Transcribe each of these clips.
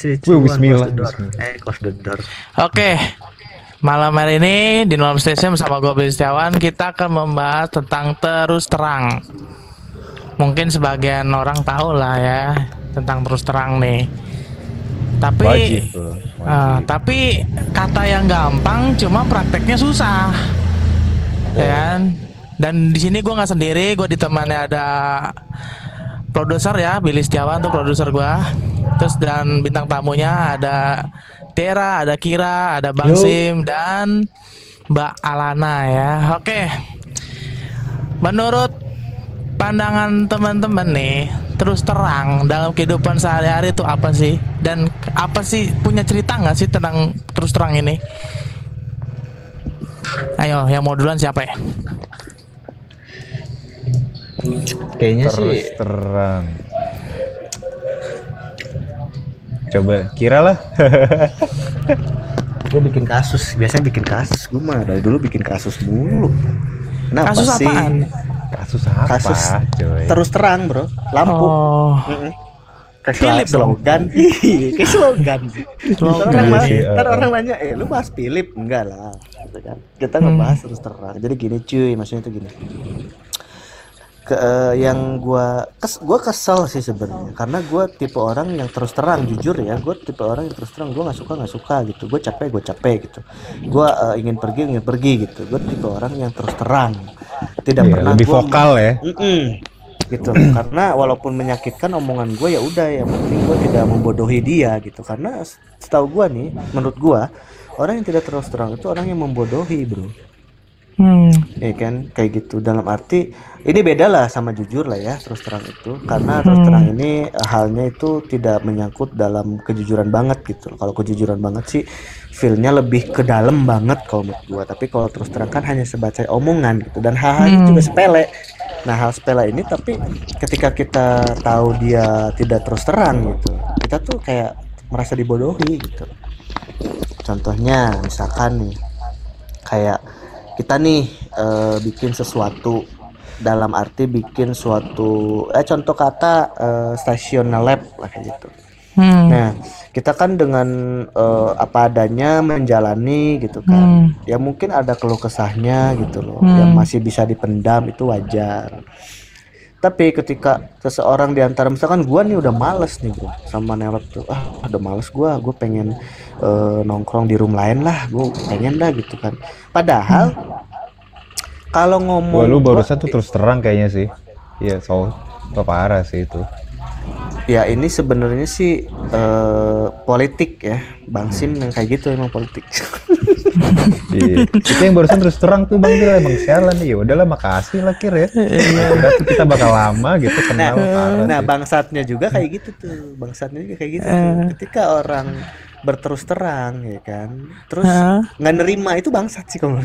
Three, one, bismillah, close the door. bismillah. Eh, close the door. Oke, malam hari ini di Malam Station bersama gue Billy Setiawan kita akan membahas tentang terus terang. Mungkin sebagian orang tahu lah ya tentang terus terang nih. Tapi Wajib tuh. wajib. ah, tapi kata yang gampang cuma prakteknya susah. Ya kan? Dan di sini gue nggak sendiri, gue ditemani ada produser ya, Billy Setiawan tuh produser gue. Terus dan bintang tamunya ada Tera, ada Kira, ada Bang Yo. Sim dan Mbak Alana ya. Oke. Menurut pandangan teman-teman nih, terus terang dalam kehidupan sehari-hari itu apa sih? Dan apa sih punya cerita nggak sih tentang terus terang ini? Ayo, yang mau duluan siapa ya? Kayaknya Terus sih terang. Coba kira lah. gue bikin kasus. Biasanya bikin kasus. Gue mah dari dulu bikin kasus mulu. Kenapa Kasus sih? apaan? Kasus apa, Kasus coy? terus terang, bro. Lampu. Oh, Mm-mm. Kayak Philip slo- dong. slogan. Iya, kayak slogan. Slogan. Ntar orang, Iya ntar uh, orang nanya, eh lu bahas Philip? Enggak lah. Gitu kan. Kita Hmm. ngebahas terus terang. Jadi gini cuy, maksudnya itu gini. Ke, eh, yang gua kes, gua kesel sih sebenarnya. Karena gua tipe orang yang terus terang jujur ya gue tipe orang yang terus terang gue nggak suka nggak suka gitu. Gue capek gue capek gitu. Gue eh, ingin pergi ingin pergi gitu. Gue tipe orang yang terus terang. Tidak Iya, pernah lebih gua vokal ya. Mm-mm. gitu. Karena walaupun menyakitkan omongan gue ya udah yang penting gue tidak membodohi dia gitu. Karena setahu gue nih menurut gue orang yang tidak terus terang itu orang yang membodohi bro hmm. ya kan? Kayak gitu. Dalam arti ini beda lah sama jujur lah ya terus terang itu. Karena terus Hmm. terang ini eh, halnya itu tidak menyangkut dalam kejujuran banget gitu. Kalau kejujuran banget sih feelnya lebih ke dalam banget kalau menurut gua. Tapi kalau terus terang kan hanya sebagai omongan gitu. Dan hal-hal itu Hmm. juga sepele. Nah hal sepele ini tapi ketika kita tahu dia tidak terus terang gitu kita tuh kayak merasa dibodohi gitu. Contohnya misalkan nih kayak kita nih eh, bikin sesuatu dalam arti bikin suatu eh contoh kata eh, stasiun lab lah kayak gitu. Hmm. Nah, kita kan dengan eh, apa adanya menjalani gitu kan. Hmm. Ya mungkin ada keluh kesahnya gitu loh Hmm. yang masih bisa dipendam itu wajar. Tapi ketika seseorang di antara misalkan gua nih udah males nih bro sama nelot tuh ah udah males gua gue pengen eh, nongkrong di room lain lah gue pengen dah gitu kan padahal kalau ngomong Wah, lu barusan tuh terus terang kayaknya sih. Iya, so, so parah sih itu. ya ini sebenarnya sih eh, politik ya Bang Sim yang kayak gitu emang politik Iya. Itu yang barusan terus terang tuh Bang Bil emang sialan ya. Udahlah makasih lah Kir ya. Udah tuh kita bakal lama gitu nah, kenal parah nah sih. bangsatnya juga kayak gitu tuh bangsatnya juga kayak gitu tuh. ketika orang berterus terang ya kan terus Hah? nggak nerima itu bangsat sih kalau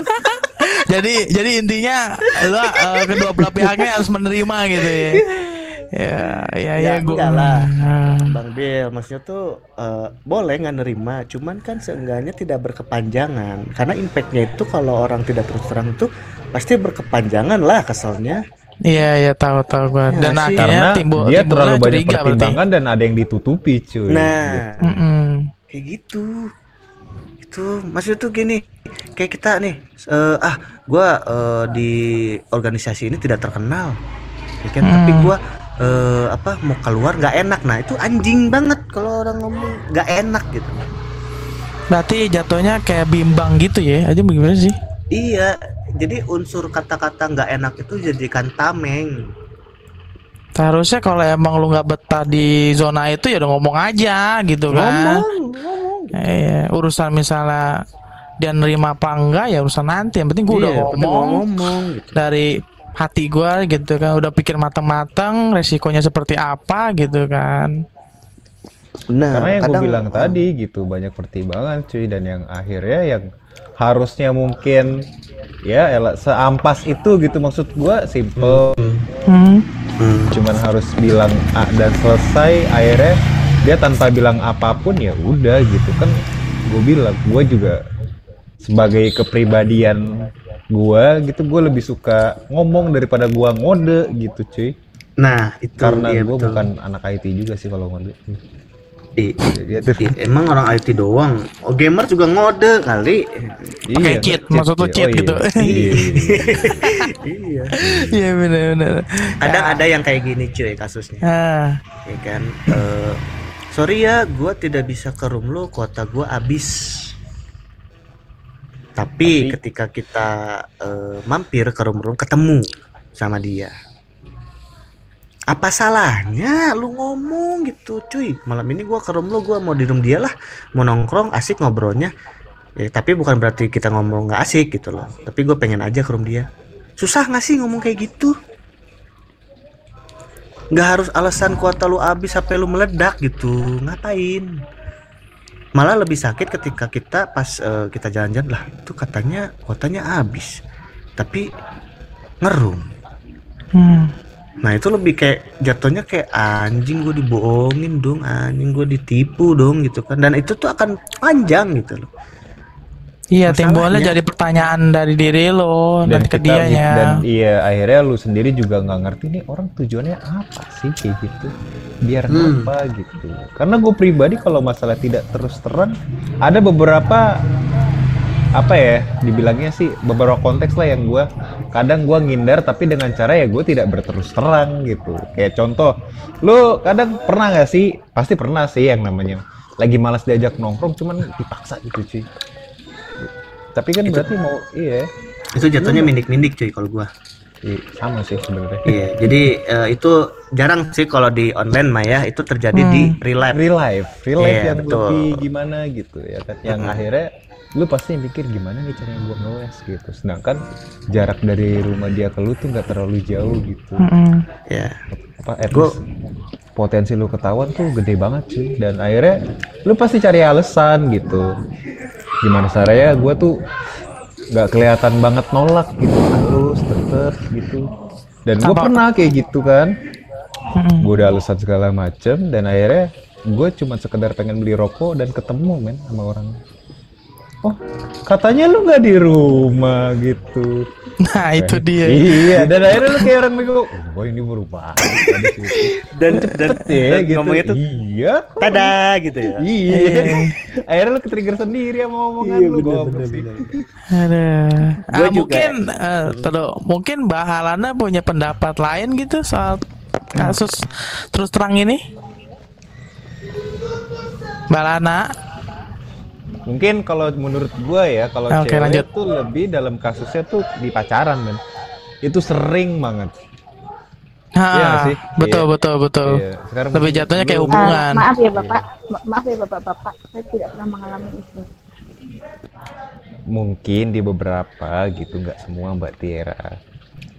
jadi jadi intinya lo eh, kedua belah pihaknya harus menerima gitu ya. Ya, ya, ya, Ya, gua. enggak lah. Ah. Bang Bill, maksudnya tuh eh, boleh nggak nerima, cuman kan seenggaknya tidak berkepanjangan. Karena impactnya itu kalau orang tidak terus terang itu pasti berkepanjangan lah keselnya. Iya, iya tahu tahu gua. Ya, Dan sih. akhirnya Karena timbul dia timbullah terlalu banyak curiga berarti. pertimbangan dan ada yang ditutupi cuy. Nah, Mm-mm. kayak gitu. Itu maksudnya tuh gini, kayak kita nih, eh, ah, gua eh, di organisasi ini tidak terkenal, ya kan? Tapi Hmm. gua eh, apa mau keluar nggak enak. Nah itu anjing banget kalau orang ngomong nggak enak gitu. Berarti jatuhnya kayak bimbang gitu ya. Aja bagaimana sih? Iya, jadi unsur kata-kata nggak enak itu jadikan tameng. Seharusnya kalau emang lu nggak betah di zona itu ya udah ngomong aja gitu kan. Ngomong, ngomong. Iya, urusan misalnya dia nerima apa enggak ya urusan nanti. Yang penting gua udah Iya, penting ngomong ngomong gitu. dari hati gua gitu kan, udah pikir matang-matang resikonya seperti apa gitu kan. Nah, Karena yang gue bilang tadi gitu banyak pertimbangan cuy dan yang akhirnya yang harusnya mungkin ya elah, seampas itu gitu maksud gua simple Hmm. Hmm, cuman harus bilang A dan selesai akhirnya dia tanpa bilang apa pun ya udah gitu kan gue bilang gue juga sebagai kepribadian gua gitu gue lebih suka ngomong daripada gua ngode gitu cuy Nah, itu karena iya, gue betul. bukan anak IT juga sih kalau ngode I- Dia tuh- i- emang orang IT doang. Oh, gamer juga ngode kali. Pakai cheat, maksud lu cheat iya. gitu. Iya, iya. iya. Iya benar-benar. Kadang ada yang kayak gini cuy kasusnya. Ah, Ya kan. Eh, sorry ya, gua tidak bisa ke room lu, kuota gua habis. Tapi, Tapi- ketika kita eh, mampir ke room-room ketemu sama dia. Apa salahnya lu ngomong gitu cuy? Malam ini gua ke room lu Gua mau di room dia lah. Mau nongkrong asik ngobrolnya. Ya, Tapi bukan berarti kita ngomong nggak asik gitu loh. Tapi gue pengen aja ke room dia. Susah gak sih ngomong kayak gitu? Nggak harus alasan kuota lu habis sampai lu meledak gitu. Ngapain malah lebih sakit ketika kita pas eh, kita jalan-jalan lah itu katanya kuotanya habis tapi ngerum. Hmm. nah itu lebih kayak jatuhnya kayak anjing gue dibohongin dong anjing gue ditipu dong gitu kan. Dan itu tuh akan panjang gitu loh Iya, timbulnya jadi pertanyaan dari diri lo dan, ke kita- dianya. dan iya akhirnya lu sendiri juga nggak ngerti nih orang tujuannya apa sih kayak gitu. Biar Hmm. apa gitu. Karena gue pribadi kalau masalah tidak terus terang ada beberapa apa ya dibilangnya sih beberapa konteks lah yang gue kadang gue ngindar tapi dengan cara ya gue tidak berterus terang gitu. Kayak contoh lu kadang pernah nggak sih? Pasti pernah sih yang namanya lagi malas diajak nongkrong cuman dipaksa gitu cuy tapi kan berarti mau iya. Itu jatuhnya mindik-mindik cuy kalau gua. Iya, sama sih sebenarnya. iya jadi eh, itu jarang sih kalau di online mah ya itu terjadi di real life. Real life, real life Iya, yang betul. lebih gimana gitu ya kan. Yang akhirnya lu pasti mikir gimana nih caranya gua ngeles gitu. Sedangkan jarak dari rumah dia ke lu tuh nggak terlalu jauh gitu. Ya Apa at Gua- least potensi lu ketahuan tuh gede banget sih dan akhirnya lu pasti cari alasan gitu. Gimana caranya gua tuh nggak kelihatan banget nolak gitu harus tetep gitu dan gue pernah kayak gitu kan Mm-mm. gue udah alasan segala macem dan akhirnya gue cuma sekedar pengen beli rokok dan ketemu men sama orang oh katanya lu nggak di rumah gitu Nah, itu dia. iya dan akhirnya lu kayak orang bego oh ini berubah dan dan, ya dan gitu ngomongnya tuh iya kok. tada gitu ya iya Iya. akhirnya lu ketrigger sendiri sama omongan Iya, lu bener, bener, bener. Aduh. Gua Ah, mungkin eh, tuh, mungkin Mbak Halana punya pendapat lain gitu soal kasus terus terang ini. Mbak Lana, Mungkin kalau menurut gua ya, kalau Oke, cewek lanjut. tuh lebih dalam kasusnya tuh di pacaran, men. Itu sering banget. Ha, Iya sih? betul Iya. betul betul. Iya, sekarang Lebih jatuhnya kayak Ah, hubungan. maaf ya bapak, Ma- maaf ya bapak-bapak, saya tidak pernah mengalami itu. Mungkin di beberapa gitu, nggak semua Mbak Tiara.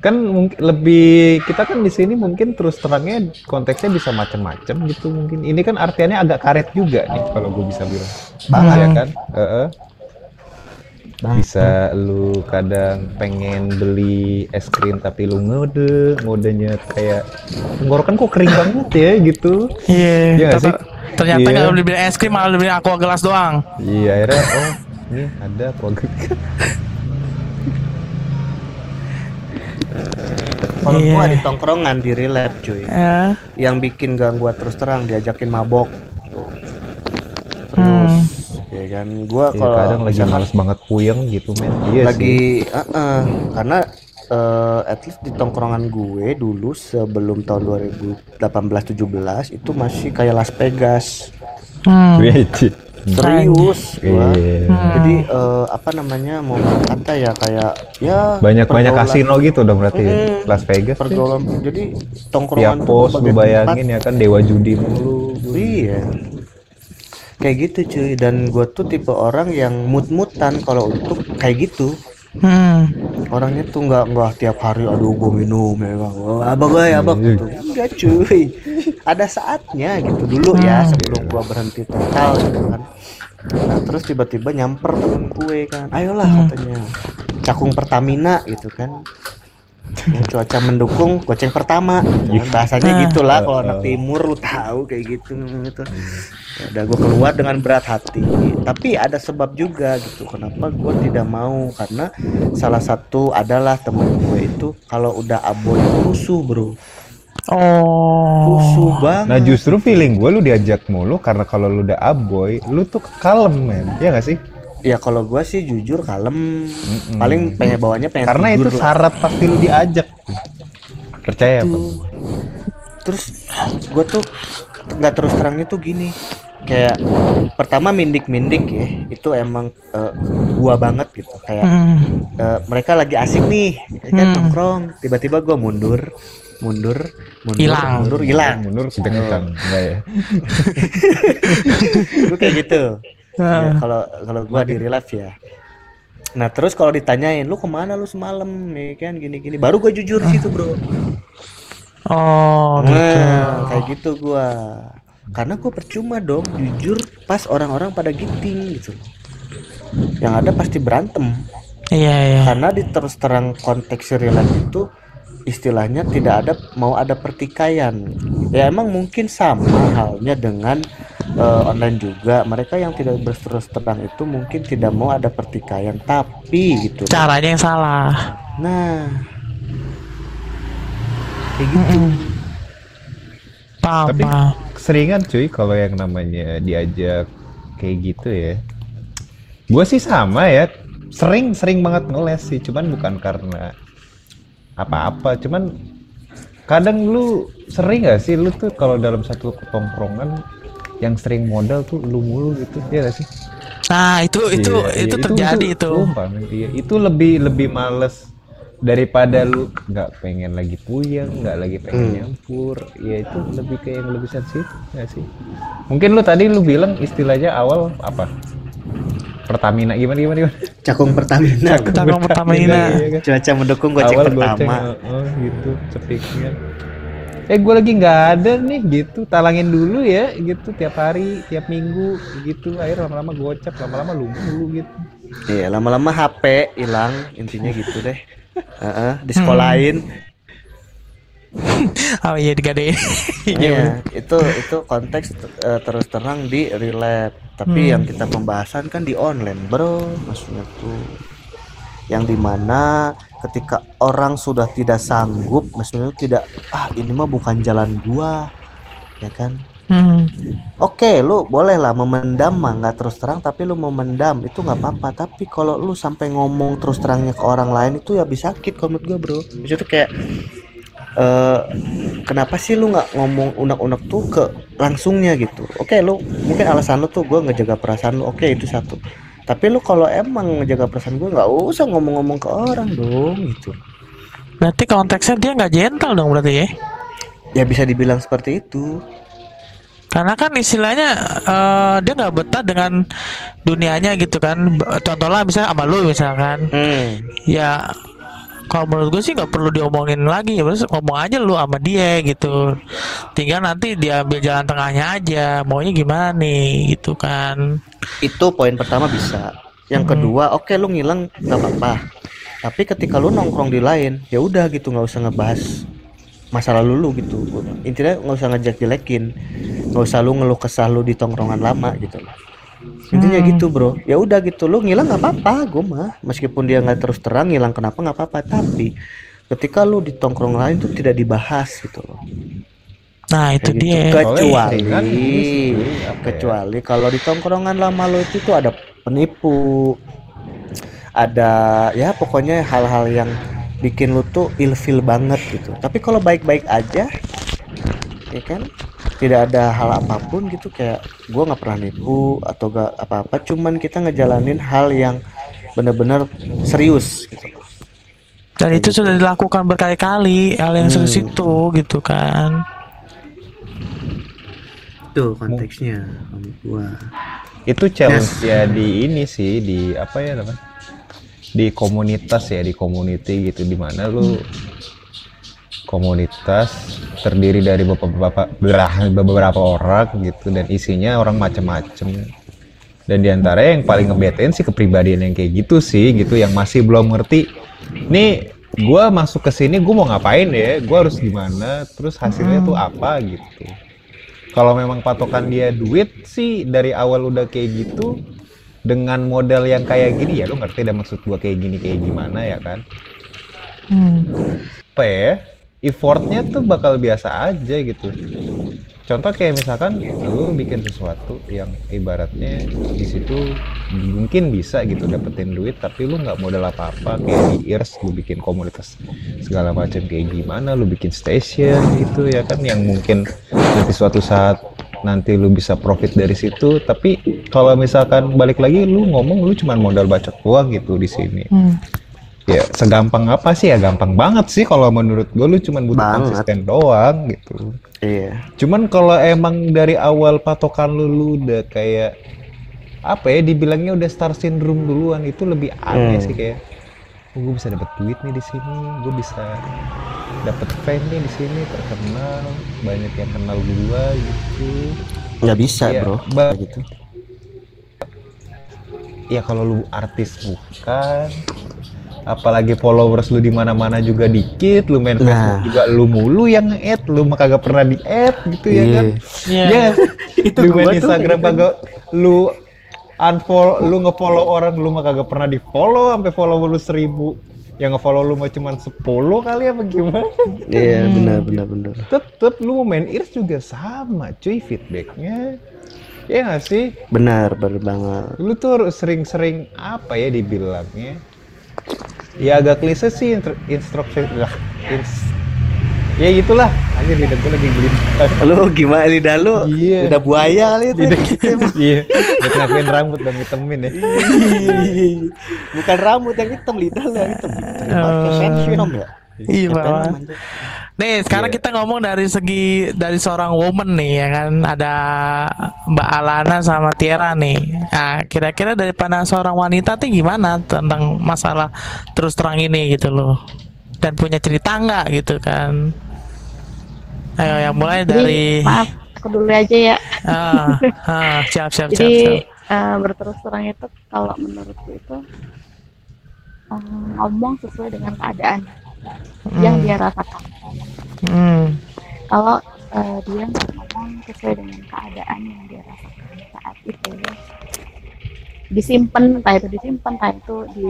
Kan mungkin lebih kita kan di sini mungkin terus terangnya konteksnya bisa macam-macam gitu mungkin. Ini kan artiannya agak karet juga nih kalau gue bisa bilang. Banget. Ya kan? Heeh. bisa lu kadang pengen beli es krim tapi lu ngode ngodenya kayak tenggorokan kok kering banget ya gitu Iya. Iya ter- sih? Ternyata nggak beli es krim malah beli aqua gelas doang. iya akhirnya oh ini ada program kalau Iya. gua di tongkrongan di life cuy Ya. yang bikin gang gua terus terang diajakin mabok tuh. terus Hmm. ya kan gua ya, kalau kadang lagi males banget puyeng gitu men iya lagi sih uh-uh, karena eh, at least di tongkrongan gue dulu sebelum tahun 2018-17 itu masih kayak Las Vegas Hmm. Serius gua Iya. jadi eh, apa namanya mau kata ya kayak ya banyak banyak kasino gitu dong berarti ya. Mm. Las Vegas ya. pergaulan jadi tongkrongan tuh pos lu bayangin ya kan dewa judi mulu Iya. Kayak gitu cuy dan gue tuh tipe orang yang mut-mutan kalau untuk kayak gitu. Hmm. Orangnya tuh nggak nggak tiap hari aduh gue minum ya bang. Oh, abang gue ya abang gitu. Enggak cuy. Ada saatnya gitu dulu ya sebelum gua berhenti total gitu kan. Nah terus tiba-tiba nyamper temen gue kan. Ayolah katanya. Cakung Pertamina gitu kan. Yang cuaca mendukung goceng pertama gitu kan. bahasanya Ah. gitulah kalau anak timur lu tahu kayak gitu gitu udah gue keluar dengan berat hati tapi ada sebab juga gitu kenapa gue tidak mau karena salah satu adalah temen gue itu kalau udah aboy rusuh bro Oh. Rusuh banget. Nah justru feeling gue lu diajak mulu karena kalau lu udah aboy, lu tuh kalem men, ya gak sih? Ya kalau gua sih jujur kalem. Paling pengen bawanya pengen Karena itu lah. syarat pasti lu diajak. Percaya apa? Terus gua tuh nggak terus terangnya tuh gini. Kayak pertama mindik-mindik ya, itu emang eh, gua banget gitu. Kayak Hmm. eh, mereka lagi asik nih, kan nongkrong. Tiba-tiba gua mundur, mundur, mundur, Hilang. mundur, hilang. Mundur kencang enggak ya? Gue kayak gitu. Ah. Ya, kalau kalau gua di real life ya. Nah terus kalau ditanyain lu ke mana lu semalam nih kan gini-gini baru gue jujur situ bro. Oh, gitu. Nah, kayak gitu gua. Karena gue percuma dong jujur pas orang-orang pada giting gitu. Yang ada pasti berantem. Iya, iya. Karena di terus terang konteks real life itu istilahnya tidak ada mau ada pertikaian. Ya emang mungkin sama halnya dengan eh, online juga. Mereka yang tidak berterus terang itu mungkin tidak mau ada pertikaian, tapi gitu. Caranya yang salah. Nah, kayak gitu. Paham, Tapi paham. keseringan cuy kalau yang namanya diajak kayak gitu ya. Gue sih sama ya, sering sering banget ngeles sih, cuman bukan karena apa-apa, cuman kadang lu sering gak sih lu tuh kalau dalam satu tongkrongan yang sering modal tuh lu mulu gitu ya gak sih? Nah, itu itu Iya, itu iya, terjadi itu. sumpah, men. Iya, itu lebih lebih males daripada lu nggak pengen lagi puyeng, nggak lagi pengen Hmm. nyampur. Ya itu lebih ke yang lebih sensitif nggak sih? Mungkin lu tadi lu bilang istilahnya awal apa? Pertamina gimana gimana gimana? Cakung Pertamina. Cakung Pertamina. Iya kan? Cuaca mendukung goceng awal pertama. goceng, oh, gitu cepiknya. Eh gue lagi nggak ada nih gitu, talangin dulu ya gitu tiap hari, tiap minggu gitu. Akhirnya lama-lama gocap, lama-lama lu mulu gitu. Iya, lama-lama HP hilang, intinya gitu deh. Heeh, di sekolahin. Oh iya digadein. Iya, itu itu konteks eh, terus terang di relate. Tapi yang kita pembahasan kan di online, bro. Maksudnya tuh yang di mana ketika orang sudah tidak sanggup, maksudnya tidak ah ini mah bukan jalan gua, ya kan? Hmm. Oke, lu boleh lah memendam mah nggak terus terang, tapi lu memendam itu nggak apa-apa. Tapi kalau lu sampai ngomong terus terangnya ke orang lain itu ya bisa sakit menurut gua, bro. Maksudnya tuh kayak eh kenapa sih lu nggak ngomong unek-unek tuh ke langsungnya gitu? Oke, lu mungkin alasan lu tuh gua ngejaga perasaan lu. Oke, itu satu. Tapi lu kalau emang ngejaga perasaan gua nggak usah ngomong-ngomong ke orang dong gitu. Berarti konteksnya dia nggak gentle dong berarti ya? Ya bisa dibilang seperti itu. Karena kan istilahnya eh, dia nggak betah dengan dunianya gitu kan. Contohnya misalnya sama lu misalkan, Hmm. ya kalau menurut gue sih nggak perlu diomongin lagi ya terus ngomong aja lu sama dia gitu. Tinggal nanti dia ambil jalan tengahnya aja maunya gimana nih gitu kan. Itu poin pertama bisa. Yang kedua oke lu ngilang nggak apa-apa. Tapi ketika lu nongkrong di lain ya udah gitu nggak usah ngebahas masa lalu lu gitu. Intinya nggak usah ngejek jelekin nggak usah lu ngeluh kesah lu di tongkrongan lama gitu. loh intinya gitu bro. Ya udah gitu. Lu ngilang nggak apa-apa gue mah. Meskipun dia nggak terus terang ngilang kenapa nggak apa-apa. Tapi ketika lu di tongkrong lain tuh tidak dibahas gitu loh. Nah itu Kayak gitu. dia. Kecuali ini sih, apa ya? kecuali kalau di tongkrongan lama lo itu tuh ada penipu. Ada ya pokoknya hal-hal yang bikin lu tuh ilfil banget gitu. Tapi kalau baik-baik aja ya kan tidak ada hal apa pun gitu kayak gua nggak pernah nipu atau gak apa-apa. Cuman kita ngejalanin hal yang bener-bener serius gitu. dan itu sudah dilakukan berkali-kali hal yang serius itu gitu kan. Tuh konteksnya menurut gua. Itu challenge ya di ini sih di apa ya namanya? Di komunitas ya di community gitu di mana lu komunitas terdiri dari beberapa beberapa, beberapa orang gitu dan isinya orang macem-macem. Dan di antara yang paling ngebetain sih kepribadian yang kayak gitu sih gitu yang masih belum ngerti nih gua masuk ke sini gua mau ngapain ya? Gua harus gimana? Terus hasilnya tuh apa? gitu. Kalau memang patokan dia duit sih dari awal udah kayak gitu dengan modal yang kayak gini ya lu ngerti dah maksud gua kayak gini kayak gimana ya kan? Hmm. apa ya effortnya tuh bakal biasa aja gitu. Contoh kayak misalkan lu bikin sesuatu yang ibaratnya di situ mungkin bisa gitu dapetin duit tapi lu nggak modal apa-apa kayak di ears lu bikin komunitas segala macam kayak gimana lu bikin station gitu ya kan yang mungkin nanti suatu saat nanti lu bisa profit dari situ. Tapi kalau misalkan balik lagi lu ngomong lu cuma modal bacot doang gitu di sini. Hmm. Ya segampang apa sih ya gampang banget sih kalau menurut gue lu cuma butuh Banget. konsisten doang gitu Iya. cuman kalau emang dari awal patokan lu, lu udah kayak apa ya dibilangnya udah star syndrome duluan itu lebih aneh Hmm. sih kayak oh, gue bisa dapat duit nih di sini gue bisa dapat fame nih di sini terkenal banyak yang kenal gua gitu Nggak bisa Iya, bro. Kayak gitu. ya kalau lu artis bukan apalagi followers lu di mana-mana juga dikit lu main Nah. Facebook juga lu mulu yang add lu mah kagak pernah di add gitu ya kan? Iya. ya. Itu lu main Instagram kagak lu unfollow lu ngefollow orang lu mah kagak pernah di follow sampai follow lu seribu. Yang ngefollow lu mah cuma 10 kali apa gimana? Iya benar benar benar. tetep lu mau main ears juga sama cuy feedbacknya. Ya nggak sih? Benar benar banget. lu tuh harus sering-sering apa ya dibilangnya ya agak klise sih instruction lah ya itulah anjir lidah gue lagi beli Lu gimana lidah lu? Iya. Udah buaya kali itu. lidah iya ngakuin rambut dan ngitemin ya Bukan rambut yang hitam, lidah lu yang hitam. Oh. sensium ya. Iya, Kayak Pak. Nih, sekarang Iya. kita ngomong dari segi dari seorang woman nih ya kan ada Mbak Alana sama Tiara nih. Nah, kira-kira dari pandang seorang wanita tuh gimana tentang masalah terus terang ini gitu loh. Dan punya cerita nggak gitu kan? Ayo yang mulai Jadi, dari maaf, aku dulu aja ya. ah, ah, siap siap siap. Jadi siap. eh, berterus terang itu kalau menurutku itu eh, ngomong sesuai dengan keadaan yang Hmm, dia rasakan. hmm, Kalau eh, dia ngomong sesuai dengan keadaan yang dia rasakan saat itu, disimpan, entah itu disimpan, entah itu di,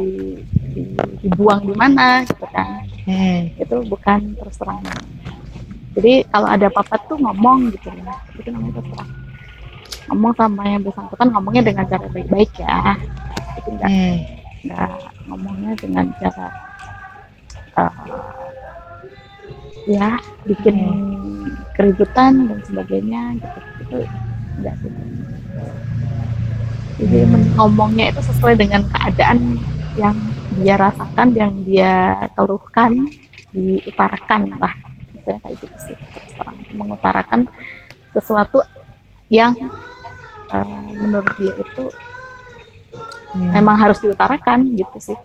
di- dibuang di mana, gitu kan? hmm, Itu bukan terus terang. Jadi kalau ada apa-apa tuh ngomong gitu loh, itu namanya terus terang. Ngomong sama yang bersangkutan ngomongnya dengan cara baik-baik ya. Itu enggak hmm, nggak ngomongnya dengan cara eh, ya bikin keributan dan sebagainya gitu. Itu enggak gitu jadi men- ngomongnya itu sesuai dengan keadaan yang dia rasakan yang dia keluhkan diutarakan lah. Misalnya kayak gitu sih. Mengutarakan sesuatu yang eh, menurut dia itu hmm. memang harus diutarakan gitu sih.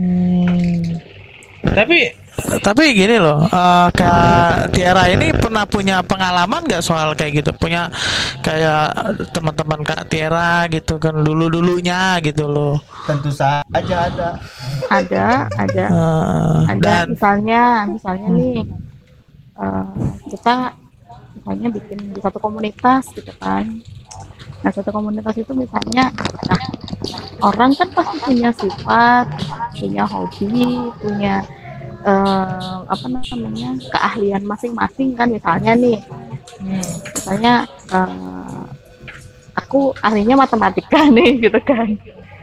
Hmm. Tapi tapi gini loh, eh, Kak Tiara ini pernah punya pengalaman nggak soal kayak gitu? Punya kayak teman-teman Kak Tiara gitu kan dulu dulunya gitu loh. Tentu saja ada. ada ada Eh, ada dan misalnya misalnya nih eh, kita misalnya bikin di satu komunitas gitu kan nah satu komunitas itu misalnya orang kan pasti punya sifat punya hobi punya eh, apa namanya keahlian masing-masing kan misalnya nih. Misalnya eh, aku ahlinya matematika nih gitu kan.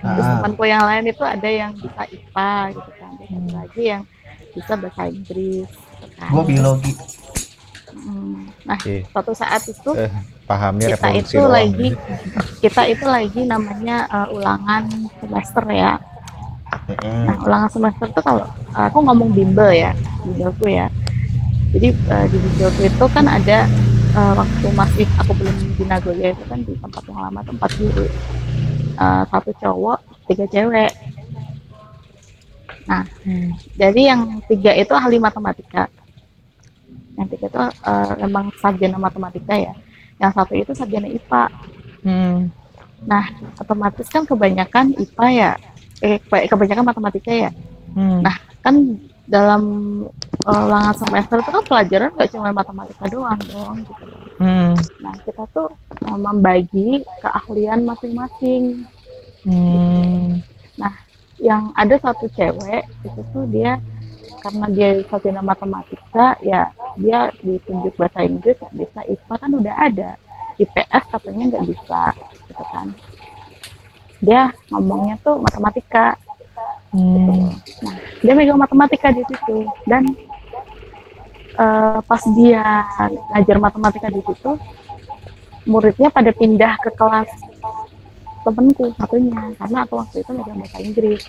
Terus Ah, temanku yang lain itu ada yang bisa IPA gitu kan. Ada satu lagi yang bisa bahasa Inggris gitu kan. gua biologi. Mm, nah Oke. suatu saat itu eh, pahamnya kita itu lagi kita itu lagi namanya eh, ulangan semester ya Mm-mm. nah ulangan semester itu kalau aku ngomong bimbel ya bimbelku ya jadi eh, di bimbelku itu kan ada eh, waktu masih aku belum di Nagoya itu kan di tempat yang lama tempat guru Eh, satu cowok tiga cewek nah Hmm. jadi yang tiga itu ahli matematika yang tiga itu memang sarjana matematika ya yang satu itu sarjana IPA Hmm. otomatis kan kebanyakan IPA ya eh ke- kebanyakan matematika ya Hmm. Nah, kan dalam ulangan semester itu kan pelajaran nggak cuma matematika doang dong gitu Hmm. nah kita tuh eh, membagi keahlian masing-masing Hmm. yang ada satu cewek itu tuh dia karena dia sarjana matematika ya dia ditunjuk bahasa Inggris nggak bisa IPA kan udah ada IPS katanya nggak bisa gitu kan dia ngomongnya tuh matematika Hmm. Nah, dia megang matematika di situ dan eh, pas dia ngajar matematika di situ, muridnya pada pindah ke kelas temenku satunya karena aku waktu itu megang bahasa Inggris.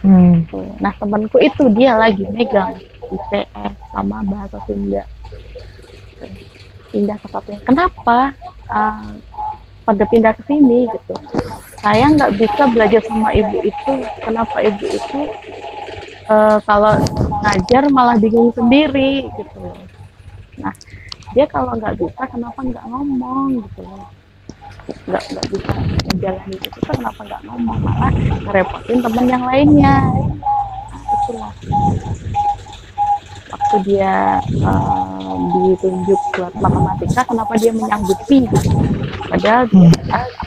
Hmm. Tuh. Nah temanku itu dia lagi megang IPS sama bahasa Sunda. Pindah ke satunya. Kenapa? Ah, pada pindah ke sini gitu. Saya nggak bisa belajar sama ibu itu. Kenapa ibu itu eh, kalau ngajar malah bingung sendiri gitu. Nah dia kalau nggak bisa kenapa nggak ngomong gitu nggak nggak bisa menjalani itu kenapa nggak ngomong malah ngerepotin temen yang lainnya nah, itulah waktu dia eh, ditunjuk buat matematika kenapa dia menyanggupi padahal dia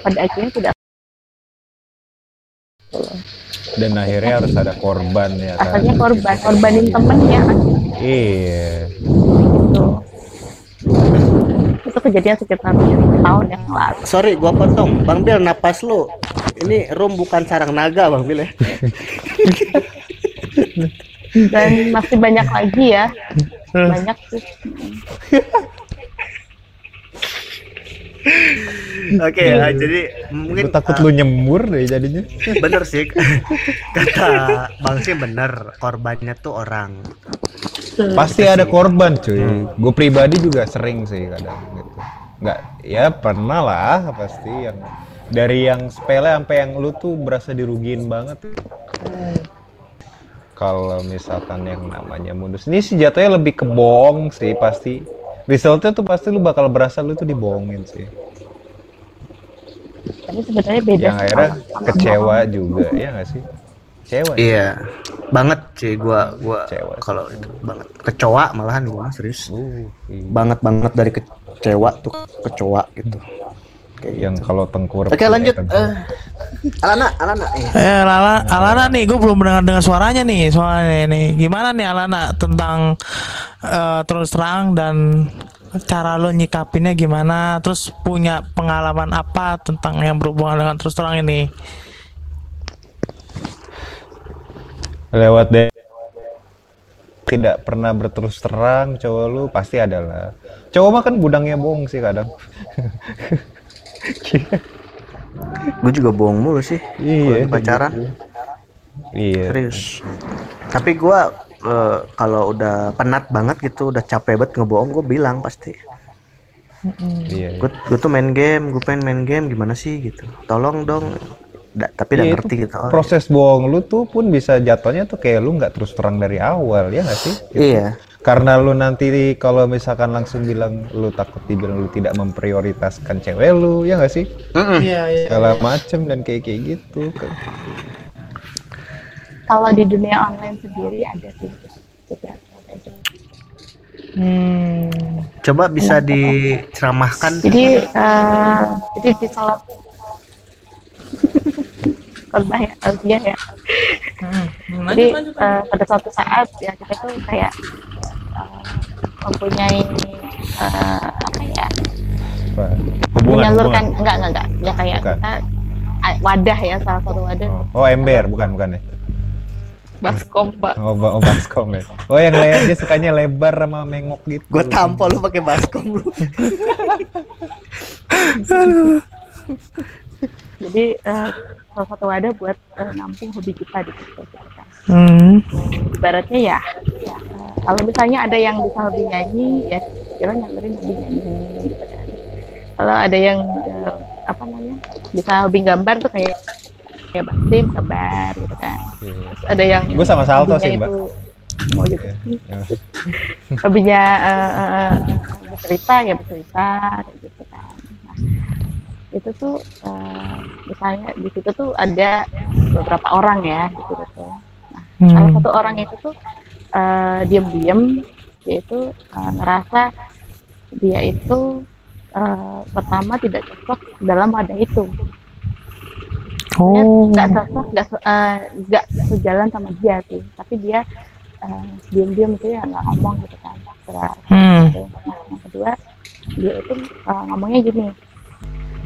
pada akhirnya tidak dan akhirnya harus ada korban ya kan? Asalnya korban korbanin temennya. Iya. Gitu. Itu kejadian sekitar tahun yang lalu. Sorry, gua potong. Bang Bil, napas lu. Ini room bukan sarang naga, Bang Bil ya. dan masih banyak lagi ya. Banyak sih. Oke, ya, jadi mungkin gue takut uh, lu nyembur deh jadinya. bener sih. Kata Bang sih bener korbannya tuh orang. pasti ada korban cuy. Gue pribadi juga sering sih kadang gitu. Nggak ya pernah lah pasti yang dari yang sepele sampai yang lu tuh berasa dirugiin banget kalau misalkan yang namanya modus ini sih jatuhnya lebih ke bohong sih pasti resultnya tuh pasti lu bakal berasa lu tuh dibohongin sih tapi sebenarnya beda yang sih akhirnya sama- sama kecewa bohong. juga ya nggak sih kecewa ya? Iya, banget sih gua gua Kecewa. kalau itu banget kecoa malahan gua serius. Uh, iya. Banget banget dari kecewa tuh kecoa gitu. Kayak yang kalau tengkur Oke lanjut. Eh, Alana, Alana. Eh, Eh, Lala, Alana nih, gue belum mendengar dengar suaranya nih, suaranya nih. Gimana nih Alana tentang eh, terus terang dan cara lo nyikapinnya gimana? Terus punya pengalaman apa tentang yang berhubungan dengan terus terang ini? lewat deh tidak pernah berterus terang cowok lu pasti adalah cowok mah kan gudangnya bohong sih kadang gue juga bohong mulu sih. Iya, pacaran iya serius. Tapi gua eh, kalau udah penat banget gitu, udah capek banget ngebohong, gue bilang pasti. iya Gue gue tuh main game, gue pengen main game gimana sih gitu. Tolong dong. Da- tapi udah Iya, ngerti itu gitu. Oh, proses bohong lu tuh pun bisa jatuhnya tuh kayak lu nggak terus terang dari awal ya nggak sih Iya. karena lu nanti kalau misalkan langsung bilang lu takut dibilang lu tidak memprioritaskan cewek lu ya nggak sih Iya, iya. segala macem dan kayak kayak gitu kalau di dunia online sendiri ada sih gitu. Hmm. Coba bisa diceramahkan. jadi eh, jadi di salah khotbah ya tausiah ya Hmm. jadi eh, pada suatu saat ya kita tuh kayak eh, mempunyai eh, apa ya Apa? hubungan menyalurkan hubungan enggak enggak enggak ya kayak Bukan. kita ah, wadah ya salah satu wadah oh, oh ember bukan bukan ya baskom pak Oh, ba- oh baskom ya. Oh, yang lain dia sukanya lebar sama mengok gitu. Gue tampol lu pakai baskom lu. jadi eh, salah satu wadah buat eh, nampung hobi kita di situ gitu kan. Hmm. ibaratnya ya, ya eh, kalau misalnya ada yang bisa hobi nyanyi ya kira nyamperin hobi nyanyi gitu kan kalau ada yang eh, apa namanya bisa hobi gambar tuh kayak kayak Basim gambar gitu kan Terus ada yang Gue sama Salto sih, Mbak. itu oh gitu Ya. hobinya eh, bercerita ya bercerita kayak gitu kan nah, itu tuh eh, misalnya di situ tuh ada beberapa orang ya di situ tuh Hmm. salah satu orang itu tuh eh, diam-diam dia itu eh, ngerasa dia itu eh, pertama tidak cocok dalam wadah itu Oh. nggak cocok nggak se- nggak sejalan sama dia sih tapi dia eh, diam-diam gitu ya nggak ngomong gitu kan secara Hmm. Nah, yang kedua dia itu eh, ngomongnya gini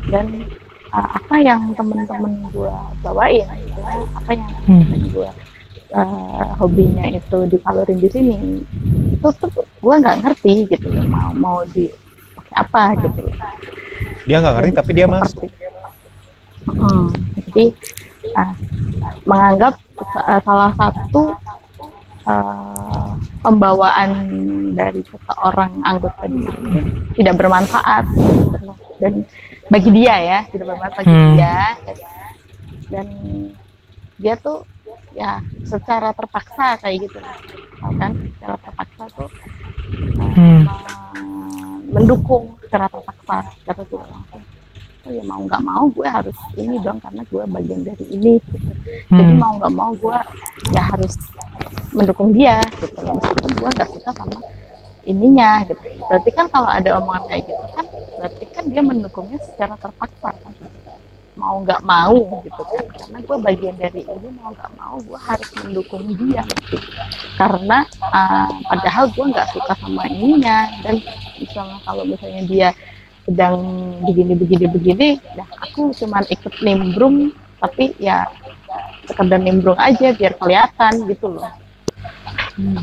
dan eh, apa yang temen-temen gue bawain apa yang Hmm. temen gue eh, hobinya itu disalurin di sini itu tuh gue nggak ngerti gitu loh, mau mau di apa gitu loh. Dia nggak ngerti tapi dia masuk. Seperti- Hmm, jadi ah, menganggap sa- salah satu eh, pembawaan dari seseorang anggota itu tidak bermanfaat gitu dan bagi dia ya tidak bermanfaat bagi Hmm. dia dan dia tuh ya secara terpaksa kayak gitu kan secara terpaksa tuh eh, Hmm. me- mendukung secara terpaksa secara tidak langsung oh ya mau nggak mau gue harus ini dong karena gue bagian dari ini gitu. jadi Hmm. mau nggak mau gue ya harus mendukung dia gitu meskipun gue nggak suka sama ininya gitu. Berarti kan kalau ada omongan kayak gitu kan berarti kan dia mendukungnya secara terpaksa kan. Mau nggak mau gitu kan. Karena gue bagian dari ini mau nggak mau gue harus mendukung dia. Karena uh, padahal gue nggak suka sama ininya. Dan misalnya kalau misalnya dia sedang begini begini begini nah aku cuman ikut nimbrung tapi ya sekedar nimbrung aja biar kelihatan gitu loh. Hmm.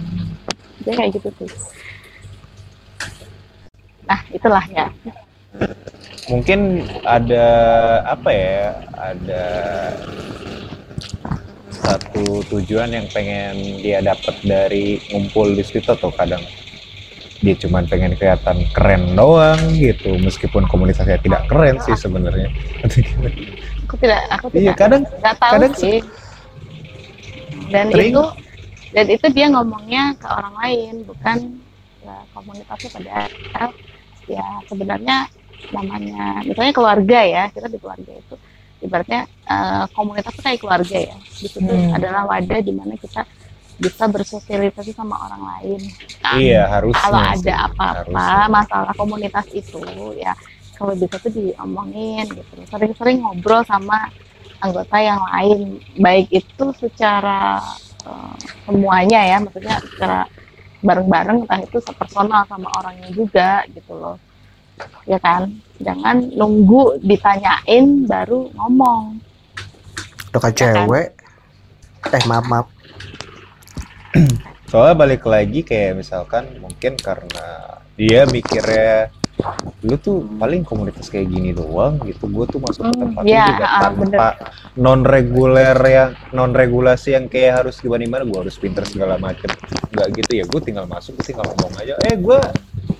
dia kayak gitu tuh nah itulah ya. Mungkin ada apa ya? Ada satu tujuan yang pengen dia dapat dari ngumpul di situ atau kadang. Dia cuman pengen kelihatan keren doang gitu meskipun komunitasnya tidak keren sih sebenarnya. Aku tidak aku iya tidak kadang nggak tahu kadang sih. Dan sering- itu dan itu dia ngomongnya ke orang lain bukan ke komunitasnya padahal ya sebenarnya namanya misalnya keluarga ya kita di keluarga itu ibaratnya eh, komunitas itu kayak keluarga ya. Di situ Hmm. adalah wadah di mana kita bisa bersosialisasi sama orang lain. Nah, iya harusnya kalau sih, ada apa-apa masalah komunitas itu ya kalau bisa tuh diomongin gitu. Sering-sering ngobrol sama anggota yang lain. Baik itu secara eh, semuanya ya maksudnya secara bareng-bareng entah itu personal sama orangnya juga gitu loh ya kan jangan nunggu ditanyain baru ngomong Udah kayak cewek. Eh maaf maaf. soalnya balik lagi kayak misalkan mungkin karena dia mikirnya lu tuh paling komunitas kayak gini doang gitu. Gue tuh masuk ke Hmm, tempat iya, lu juga ah, tanpa non reguler yang non regulasi yang kayak harus gimana gimana gue harus pinter segala macem. Nggak gitu ya gue tinggal masuk gue tinggal ngomong aja eh gue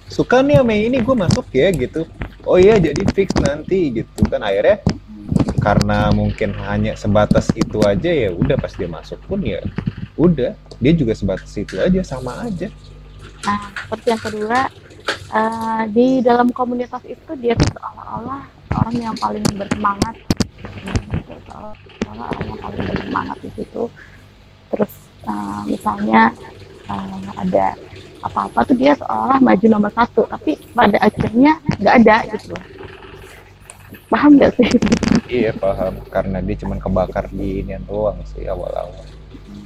suka nih sama ini gue masuk ya gitu. Oh iya jadi fix nanti gitu kan. Akhirnya karena mungkin hanya sebatas itu aja ya udah pas dia masuk pun ya udah dia juga sebatas itu aja sama aja. Nah, seperti yang kedua, eh, di dalam komunitas itu dia seolah-olah orang yang paling bersemangat. Seolah-olah orang yang paling bersemangat di situ. Terus eh, misalnya eh, ada apa-apa tuh dia seolah maju nomor satu, tapi pada akhirnya nggak ada gitu. Paham nggak sih? Iya paham karena dia cuma kebakar di inian doang sih awal-awal.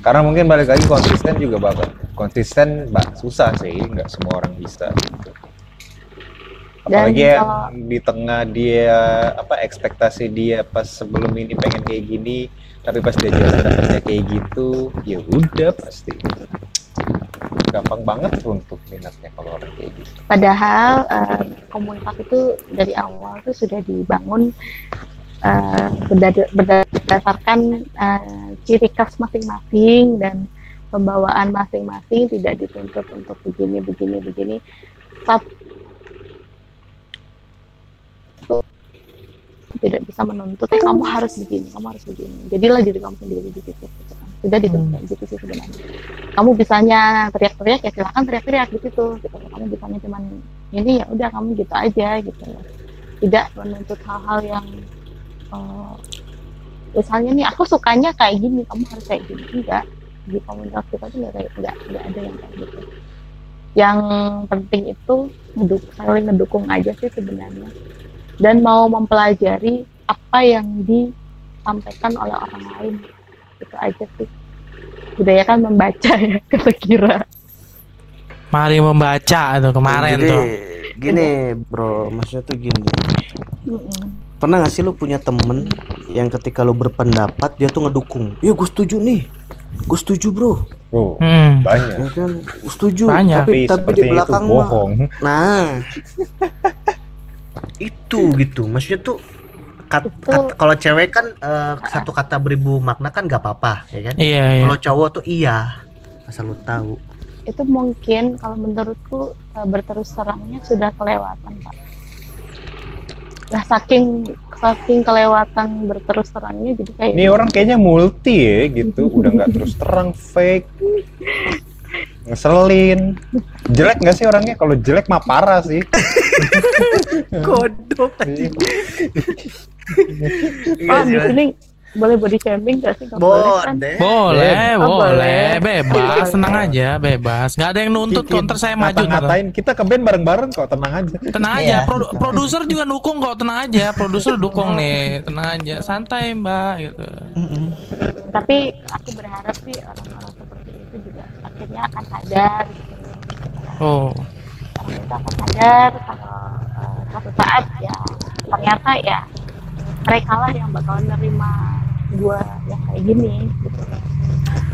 Karena mungkin balik lagi konsisten juga bakal konsisten mbak susah sih nggak semua orang bisa. Gitu. Dan Apalagi yang kalau- di tengah dia apa ekspektasi dia pas sebelum ini pengen kayak gini tapi pas dia jalan dapetnya kayak gitu ya udah pasti gampang banget untuk minatnya kalau orang kayak gitu. Padahal eh, komunitas itu dari awal tuh sudah dibangun berdada- berdasarkan eh, ciri khas masing-masing dan pembawaan masing-masing tidak dituntut untuk begini begini begini. Satu tidak bisa menuntut "Eh, kamu harus begini, kamu harus begini. Jadilah diri kamu sendiri di situ. Sudah dituntut kayak gitu sih sebenarnya kamu bisanya teriak-teriak ya silahkan teriak-teriak di situ gitu kamu bisanya cuman ini ya udah kamu gitu aja gitu tidak menuntut hal-hal yang eh, misalnya nih aku sukanya kayak gini kamu harus kayak gini enggak di komunitas kita tuh nggak kayak nggak nggak ada yang kayak gitu yang penting itu ngeduk, saling ngedukung aja sih sebenarnya dan mau mempelajari apa yang disampaikan oleh orang lain itu aja sih budaya kan membaca ya kata kira Mari membaca tuh kemarin Jadi tuh. gini bro, maksudnya tuh gini. Mm-mm. Pernah gak sih lu punya temen yang ketika lu berpendapat dia tuh ngedukung? Iya gue setuju nih, gue setuju bro. Oh, Hmm. banyak. Ya kan, gua setuju. Banyak. Tapi, Tapi di belakang itu mah- bohong. Nah, itu gitu. Maksudnya tuh kat- kat- kalau cewek kan eh, satu kata beribu makna kan gak apa-apa, ya kan? Iya, iya. Kalau cowok tuh iya, asal lu tahu. itu mungkin kalau menurutku eh, berterus terangnya sudah kelewatan pak nah saking saking kelewatan berterus terangnya jadi kayak Ini orang kayaknya multi ya gitu, udah nggak terus terang fake, ngeselin. Jelek nggak sih orangnya? Kalau jelek mah parah sih. Kodok Pak, di sini boleh body shaming gak sih? Nggak boleh kan? Boleh. Boleh, Oh, boleh, boleh. bebas, tenang aja, bebas. Nggak ada yang nuntut Bikin counter saya maju. Ngata-ngatain kita ke band bareng-bareng kok, tenang aja. Tenang aja, produ- produser juga dukung kok, tenang aja. Produser dukung nih, tenang aja, santai mbak gitu. Tapi aku berharap sih orang-orang seperti itu juga akhirnya akan sadar. gitu. Oh, Orang itu akan sadar kalau eh, suatu saat ya ternyata ya mereka lah yang bakalan nerima gua yang kayak gini gitu.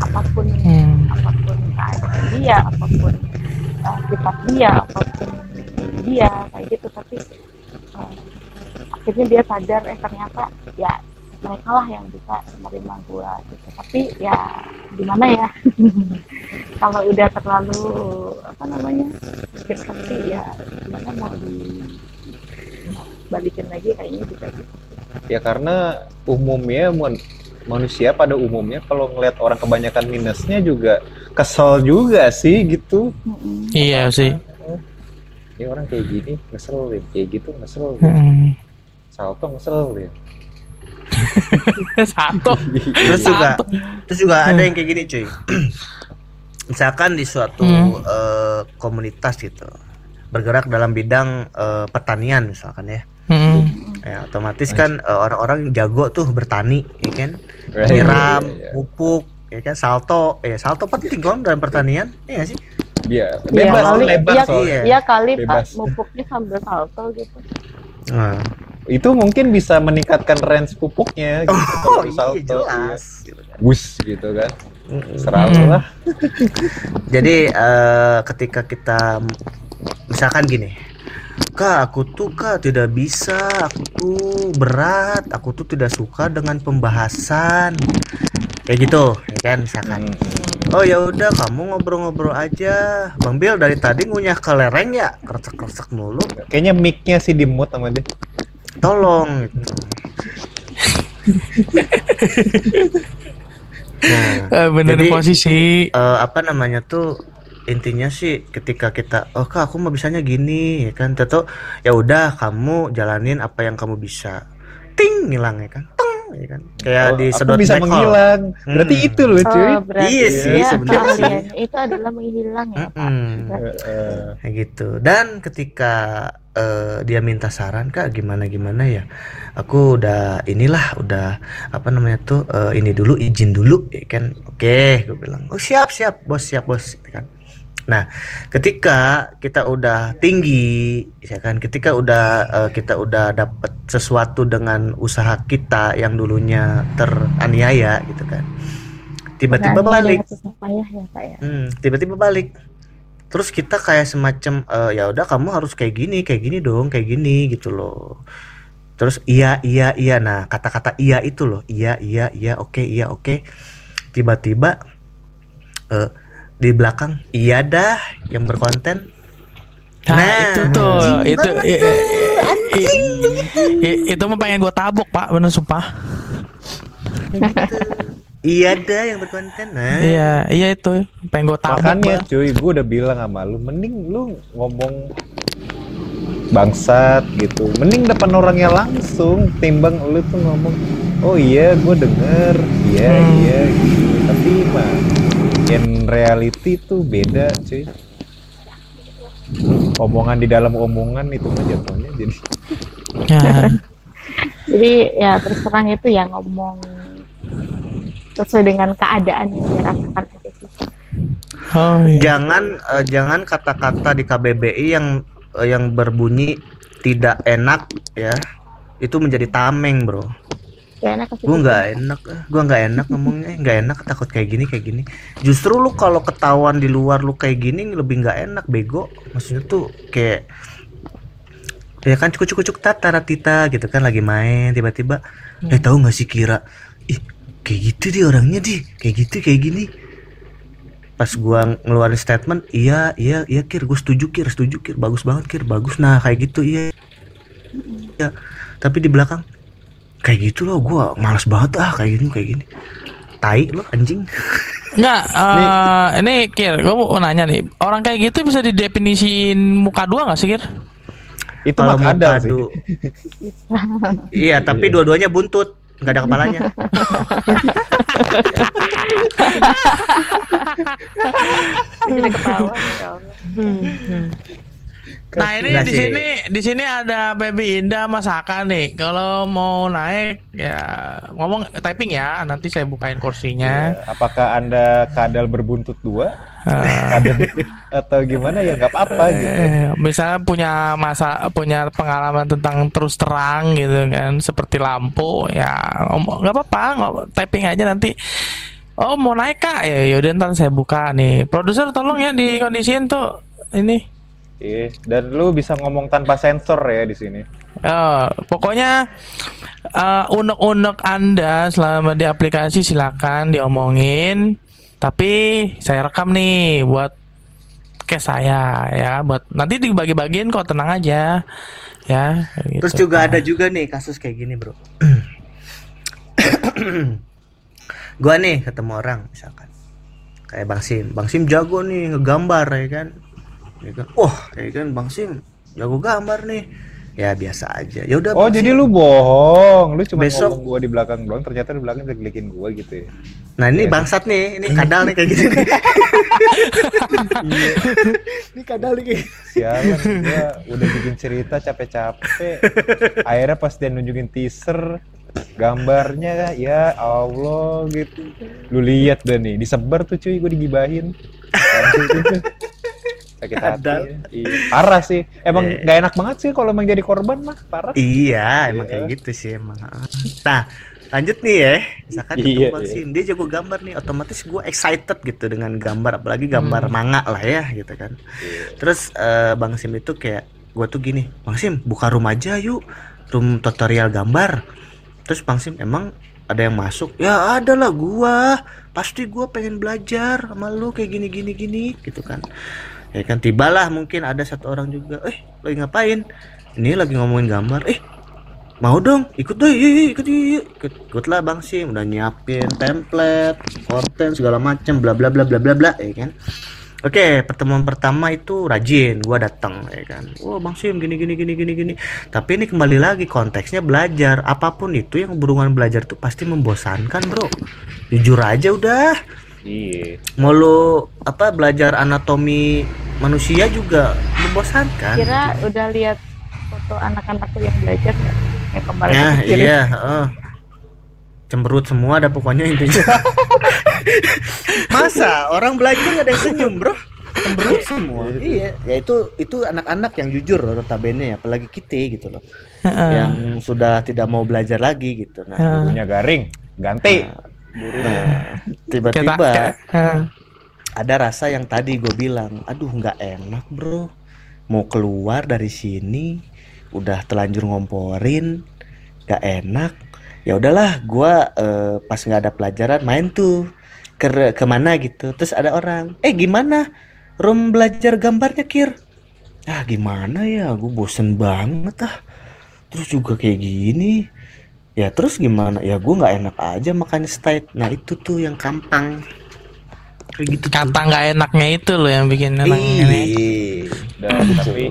Apa pun Hmm. apa pun keadaan dia, apa pun uh, sifat dia, apa pun dia kayak gitu. Tapi uh, akhirnya dia sadar eh ternyata ya mereka lah yang bisa menerima gua gitu. Tapi ya gimana ya? Kalau udah terlalu apa namanya seperti ya gimana mau di balikin lagi kayaknya juga gitu. Ya karena umumnya mon- manusia pada umumnya kalau ngelihat orang kebanyakan minusnya juga kesel juga sih gitu. Iya sih. Ini orang kayak gini ngeselin, kayak gitu ngeselin. Hmm. Salto ngeselin. Satu. Terus juga, Satu. terus juga ada yang kayak gini cuy. Misalkan di suatu Hmm. eh, komunitas gitu, bergerak dalam bidang eh, pertanian misalkan ya. Hmm. Ya, otomatis kan eh, orang-orang jago tuh bertani, ya kan? Right. Nyiram, Iya, iya. pupuk, ya kan? Salto, eh salto penting kan dalam pertanian, ya sih? Iya, Iya bebas kali, lebar iya, soalnya. iya kali Bebas. pak mupuknya sambil salto gitu. Nah. Itu mungkin bisa meningkatkan range pupuknya gitu. Oh kalau iya salto, jelas. gitu kan. iya. Wus gitu kan. Seralu Hmm. lah. Jadi eh, ketika kita misalkan gini, kak aku tuh kak tidak bisa, aku tuh berat, aku tuh tidak suka dengan pembahasan kayak gitu, ya kan misalkan. Hmm. Oh ya udah kamu ngobrol-ngobrol aja, Bang Bil dari tadi ngunyah ke lereng ya, kresek-kresek mulu, Kayaknya mic-nya sih di mute sama dia. tolong. Gitu. nah, Eh, bener Jadi- posisi. eh, apa namanya tuh intinya sih ketika kita oh kak aku mau bisanya gini ya kan Tato ya udah kamu jalanin apa yang kamu bisa ting ngilang ya kan Teng, ya kan kayak Oh, di sedot bisa menghilang. Berarti Hmm. itu loh cuy. Oh, berarti Iya sih, ya, sebenarnya sih. itu adalah menghilang ya. Heeh. Kayak gitu dan ketika eh, dia minta saran kak gimana gimana ya aku udah inilah udah apa namanya tuh eh, ini dulu izin dulu ya kan oke gue bilang oh siap siap bos siap bos ya kan nah ketika kita udah tinggi ya kan ketika udah eh, kita udah dapet sesuatu dengan usaha kita yang dulunya teraniaya gitu kan tiba-tiba balik ya ya. Hmm, tiba-tiba balik. Terus kita kayak semacam eh, ya udah kamu harus kayak gini, kayak gini dong, kayak gini gitu loh. Terus iya iya iya. Nah, kata-kata iya itu loh. Iya iya iya, oke iya oke. Tiba-tiba eh, di belakang iya dah yang berkonten. Nah, Nah, itu tuh, anjing itu banget i- i- i- itu mah pengen gue tabuk pak, bener sumpah. Iya dah yang berkonten. Nah, Iya, iya itu, pengen gue tabuk. Makanya Pak. cuy, gue udah bilang sama lu, mending lu ngomong bangsat gitu. Mending depan orangnya langsung, timbang lu tuh ngomong, oh iya gue denger, iya Hmm. iya gitu. Tapi mah in reality tuh beda cuy. Omongan di dalam omongan itu mah jatuhnya jadi Ya, Jadi ya terus terang itu ya ngomong sesuai dengan keadaan yang dirasakan aja Oh iya. jangan eh, jangan kata-kata di KBBI yang eh, yang berbunyi tidak enak ya itu menjadi tameng bro Gak enak gue nggak enak eh. gue nggak enak ngomongnya. Nggak enak takut kayak gini kayak gini. Justru lu kalau ketahuan di luar lu kayak gini lebih nggak enak bego. Maksudnya tuh kayak ya kan cukup cukup cukup tata ratita gitu kan lagi main tiba-tiba eh tahu nggak sih kira? Ih kayak gitu dia orangnya di kayak gitu kayak gini. Pas gua ngeluarin statement iya iya iya kir. Gue setuju kir. Setuju kir. Bagus banget kir. Bagus. Nah kayak gitu iya. Ya tapi di belakang kayak gitu loh gua malas banget ah kayak gini kayak gini. Tai lo anjing. Enggak, eh, ini Kir, gue mau nanya nih, orang kayak gitu bisa didefinisiin muka dua nggak sih Kir? Itu kalau mah kadal sih. iya tapi dua-duanya buntut nggak ada kepalanya. Jadi ketawa ya. Nah ini di sini di sini ada Baby Indah Masaka nih. Kalau mau naik ya ngomong typing ya, nanti saya bukain kursinya. Ya, Apakah anda kadal berbuntut dua? Kadal atau gimana? Ya nggak apa-apa gitu. Eh, misalnya punya masa punya pengalaman tentang terus terang gitu kan. Seperti lampu ya nggak apa-apa. Typing aja nanti. Oh mau naik kak? Ya yaudah ntar saya buka nih. Produser tolong ya di kondisiin tuh. Ini Iya, dan lu bisa ngomong tanpa sensor ya di sini. Eh, pokoknya eh, unek-unek anda selama di aplikasi silakan diomongin. Tapi saya rekam nih buat ke saya ya. Buat nanti dibagi-bagiin kok tenang aja ya kayak terus gitu. juga ada juga nih kasus kayak gini bro. Gua nih ketemu orang misalkan. Kayak bang sim. Bang sim jago nih ngegambar ya kan ya kan wah ya kan bang sim jago gambar nih ya biasa aja ya udah Oh, Bang jadi Sim. lu bohong. Lu cuma Besok- ngomong gua di belakang doang, ternyata di belakang ngeklikin gua gitu ya. nah ini Iya. bangsat nih ini kadal nih kayak gini nih ini kadal nih kayak Sialan, gua udah bikin cerita capek-capek. Akhirnya pas dia nunjukin teaser gambarnya ya Allah gitu. Lu lihat deh nih, disebar tuh cuy, gua digibahin. Sakit hati. Ya. Iya. Parah sih. Emang Iya. nggak enak banget sih kalau emang jadi korban mah, parah. Iya, emang Iya. kayak gitu sih emang. Nah, lanjut nih ya. Misalkan Iya, iya. Sim, dia jago gambar nih, otomatis gue excited gitu dengan gambar, apalagi gambar Hmm. manga lah ya gitu kan. Iya. Terus eh, Bang Sim itu kayak gue tuh gini, Bang Sim buka room aja yuk, room tutorial gambar. Terus Bang Sim emang ada yang masuk? Ya ada lah gua, pasti gua pengen belajar sama lu kayak gini gini gini gitu kan. Ya kan tibalah mungkin ada satu orang juga, eh lagi ngapain? Ini lagi ngomongin gambar, eh mau dong ikut dong yuk, ikut yuk, ikut ikutlah bang sim. Udah nyiapin template konten segala macem bla bla bla bla bla bla ya kan? Oke pertemuan pertama itu rajin gua datang ya kan? Wah bang sim gini gini gini gini gini. Tapi ini kembali lagi konteksnya belajar. Apa pun itu yang berhubungan belajar itu pasti membosankan bro. Jujur aja udah Iya. mau lu apa belajar anatomi manusia juga membosankan kira udah lihat foto anak-anakku yang belajar nggak? yang kemarin Nah, iya, heeh. Cemberut semua ada pokoknya intinya. Masa orang belajar gak ada yang senyum, Bro? Cemberut semua. iya, ya itu itu anak-anak yang jujur loh notabene ya, apalagi kita gitu loh. Heeh. yang sudah tidak mau belajar lagi gitu. Nah. Gurunya garing, ganti. nah, Kita- tiba-tiba kayak- heeh. ada rasa yang tadi gue bilang, aduh nggak enak bro, mau keluar dari sini, udah telanjur ngomporin, nggak enak. Ya udahlah, gue pas nggak ada pelajaran main tuh ke ke mana gitu. Terus ada orang, eh gimana, room belajar gambarnya kir? Ah gimana ya, gue bosen banget ah. Terus juga kayak gini. Ya terus gimana? Ya gue nggak enak aja makan steak. Nah itu tuh yang gampang. Kayak gitu kata nggak enaknya itu loh yang bikin enak ini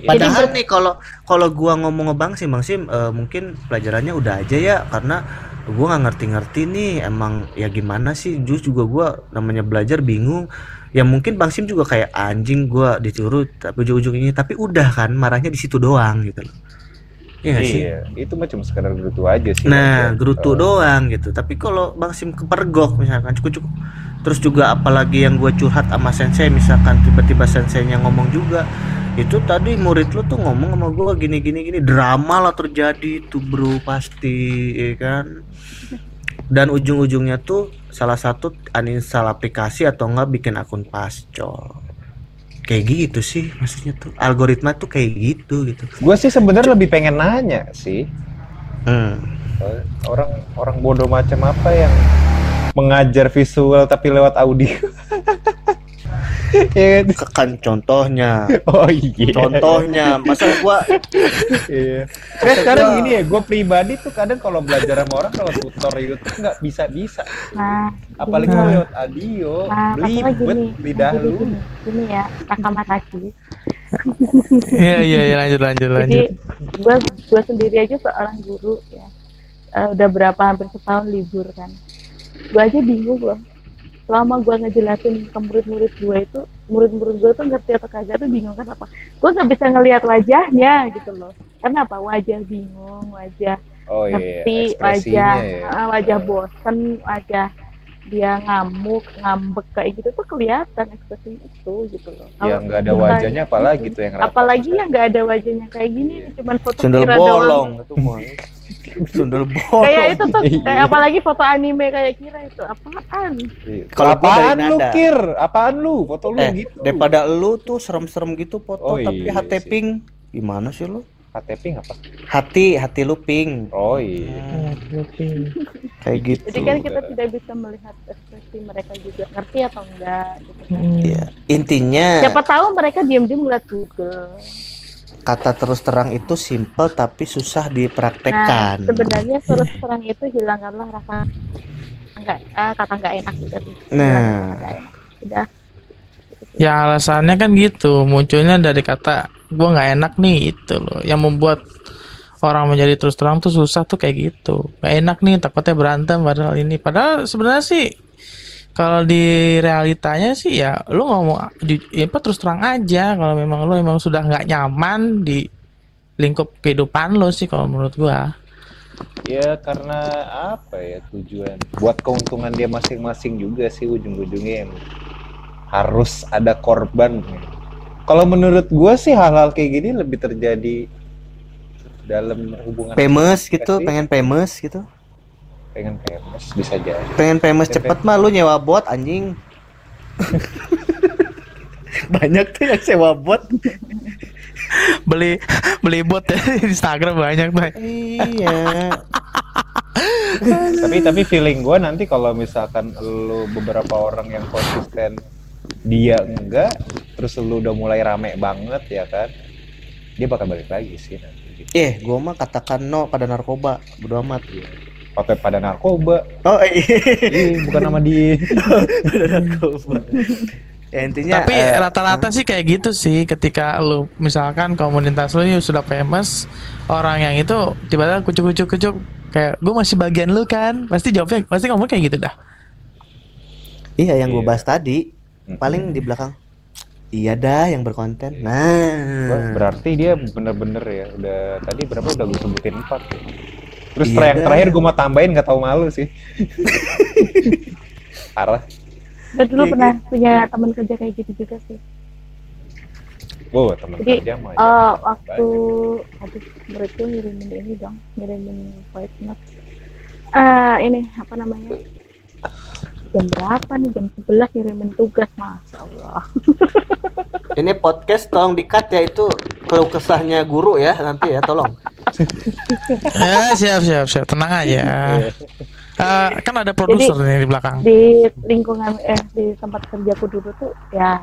Padahal nih kalau kalau gua ngomong ngebang sih Bang Sim eh, mungkin pelajarannya udah aja ya karena gua nggak ngerti-ngerti nih emang ya gimana sih jus juga gua namanya belajar bingung ya mungkin Bang Sim juga kayak anjing gua disuruh tapi ujung-ujungnya tapi udah kan marahnya di situ doang gitu loh. Iya nggak sih? Iya, itu mah cuma sekedar gerutu aja sih. Nah, Bang. gerutu Eh, doang gitu. Tapi kalau Bang Sim kepergok misalkan cukup-cukup terus juga apalagi yang gue curhat sama sensei misalkan tiba-tiba senseinya ngomong juga itu tadi murid lu tuh ngomong sama gue gini gini gini drama lah terjadi tuh bro pasti ya kan dan ujung-ujungnya tuh salah satu uninstall aplikasi atau enggak bikin akun pascol kayak gitu sih maksudnya tuh algoritma tuh kayak gitu gitu. Gue sih sebenarnya lebih pengen nanya sih. Hmm. Orang orang bodoh macam apa yang mengajar visual tapi lewat audio ya kan? kan contohnya oh iya contohnya masa gua iya Nah, sekarang gini ya gue pribadi tuh kadang kalau belajar sama orang kalau tutor YouTube nggak bisa bisa Nah, apalagi Nah. lewat audio nah belibet lidah lu gini, gini ya, kakak Mataki. Iya iya iya lanjut lanjut Jadi lanjut. gue gue sendiri aja seorang guru ya, Eh, udah berapa hampir setahun libur kan. Gue aja bingung loh. Selama gue ngejelasin ke murid-murid gue itu, murid-murid gue tuh ngerti atau kagak tuh bingung kan apa? Gue nggak bisa ngelihat wajahnya gitu loh. Karena apa? Wajah bingung, wajah oh iya ngerti, ekspresinya wajah ya ah, wajah bosen, wajah dia ngamuk, ngambek kayak gitu tuh kelihatan ekspresi itu gitu loh. yang nggak ada wajahnya apalagi tuh yang rata. apalagi yang nggak ada wajahnya kayak gini cuman foto sundel Kira doang. bolong itu mah sundel bolong kayak itu tuh Iya. kayak apalagi foto anime kayak kira itu apaan Iya. Kalau apaan lu nada. kir apaan lu foto lu eh gitu daripada lu tuh serem-serem gitu foto Oh, tapi iya HT pink gimana sih lu KTP apa hati hati lu pink oh iya. Kayak gitu. Jadi kan kita tidak bisa melihat ekspresi mereka juga. Ngerti atau enggak? Gitu kan. Hmm. Iya. intinya siapa tahu mereka diam-diam ngeliat Google. kata terus terang itu simple tapi susah nah dipraktekkan sebenarnya terus terang itu hilangkanlah rasa enggak ah, kata enggak enak sih. Nah. Hilangkan kata nggak enak. udah Ya alasannya kan gitu, munculnya dari kata gua nggak enak nih itu loh, yang membuat orang menjadi terus terang tuh susah tuh kayak gitu. Gak enak nih takutnya berantem padahal ini, padahal sebenarnya sih kalau di realitanya sih ya lu ngomong ju- ya apa terus terang aja. Kalau memang lu emang sudah nggak nyaman di lingkup kehidupan lo sih kalau menurut gua. ya karena apa ya tujuan? Buat keuntungan dia masing-masing juga sih ujung-ujungnya harus ada korban kalau menurut gue sih hal-hal kayak gini lebih terjadi dalam hubungan famous gitu Pasti. pengen famous gitu. Pengen famous bisa jadi. Pengen famous Ya, cepet mah lu nyewa bot anjing. Banyak tuh yang sewa bot. Beli beli bot ya di Instagram banyak tuh. iya. Tapi tapi feeling gue nanti kalau misalkan lu beberapa orang yang konsisten dia enggak terus lu udah mulai rame banget ya kan? Dia bakal balik lagi sih nanti eh gua mah katakan no pada narkoba bodo amat. Pakai pada narkoba? Oh iya. Ih, bukan nama dia. Pada narkoba. Ya intinya Tapi eh, rata-rata sih kayak gitu sih ketika lu misalkan komunitas lu ini sudah famous orang yang itu tiba-tiba kucuk-kucuk-kucuk kayak gue masih bagian lu kan? Pasti jawabnya pasti ngomong kayak gitu dah. Iya yang gua Iya. bahas tadi paling di belakang iya dah yang berkonten nah Wah, berarti dia bener-bener ya udah tadi berapa udah gue sebutin empat ya. terus Iya yang dah. terakhir gue mau tambahin nggak tahu malu sih parah gue dulu Iya, pernah punya teman kerja kayak gitu juga sih wow teman Jadi, kerja mah ya. Oh, waktu habis gue ngirimin ini dong, ngirimin voice note. Eh, ini apa namanya? Jam berapa nih? Jam 11 ngirimin tugas, Masya Allah. ini podcast tolong dikat ya itu keluh kesahnya guru ya nanti ya tolong ya siap siap siap tenang aja Eh, kan ada produser nih di belakang Di lingkungan eh di tempat kerjaku dulu tuh ya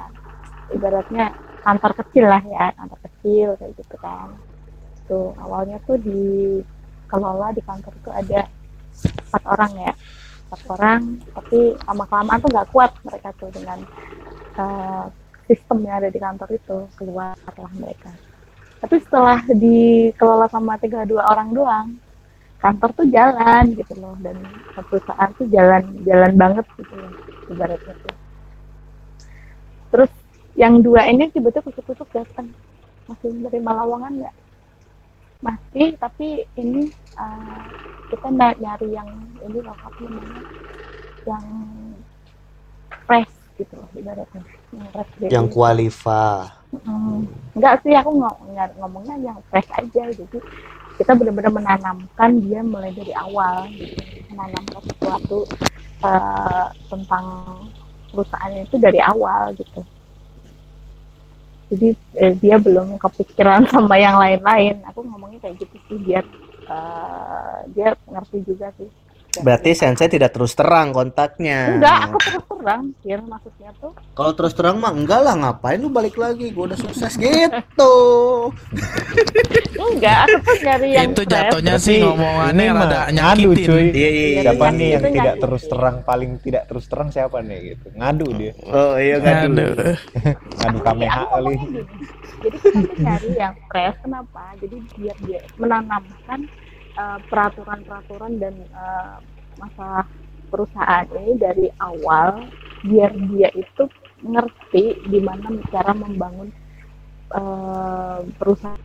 ibaratnya kantor kecil lah ya, kantor kecil kayak gitu kan. Tuh awalnya tuh dikelola di kantor tuh ada empat orang ya, empat orang. Tapi lama kelamaan tuh nggak kuat mereka tuh dengan eh, sistem yang ada di kantor itu keluarlah mereka. Tapi setelah dikelola sama tiga dua orang doang, kantor tuh jalan gitu loh dan perusahaan tuh jalan jalan banget gitu loh ibaratnya tuh. Terus yang dua ini tiba-tiba kusuk-kusuk datang masih dari Malawangan nggak? Masih tapi ini eh, kita nyari yang ini loh apa namanya yang fresh gitu loh ibaratnya. Yang fresh dari yang kualifa Hmm, enggak sih aku nggak ngomongnya yang fresh aja jadi kita benar-benar menanamkan dia mulai dari awal gitu. Menanamkan sesuatu eh, tentang perusahaan itu dari awal gitu jadi eh, dia belum kepikiran sama yang lain-lain. Aku ngomongnya kayak gitu sih biar eh, dia ngerti juga sih berarti sensei tidak terus terang kontaknya. Enggak aku terus terang Kir, maksudnya tuh. Kalau terus terang mah enggak lah ngapain lu balik lagi? Gua udah sukses gitu. Enggak aku tuh nyari yang Itu fresh. jatuhnya sih ngomongannya rada ngadu nyakitin. cuy. Iya iya Iya, siapa nih yang tidak terus terang paling tidak terus terang siapa nih gitu? Ngadu dia. Oh iya ngadu. Ngadu. Kameha aku kali. jadi kita tuh nyari yang fresh kenapa? Jadi biar dia menanamkan eh, peraturan-peraturan dan eh, masalah perusahaan ini dari awal biar dia itu ngerti gimana cara membangun eh, perusahaan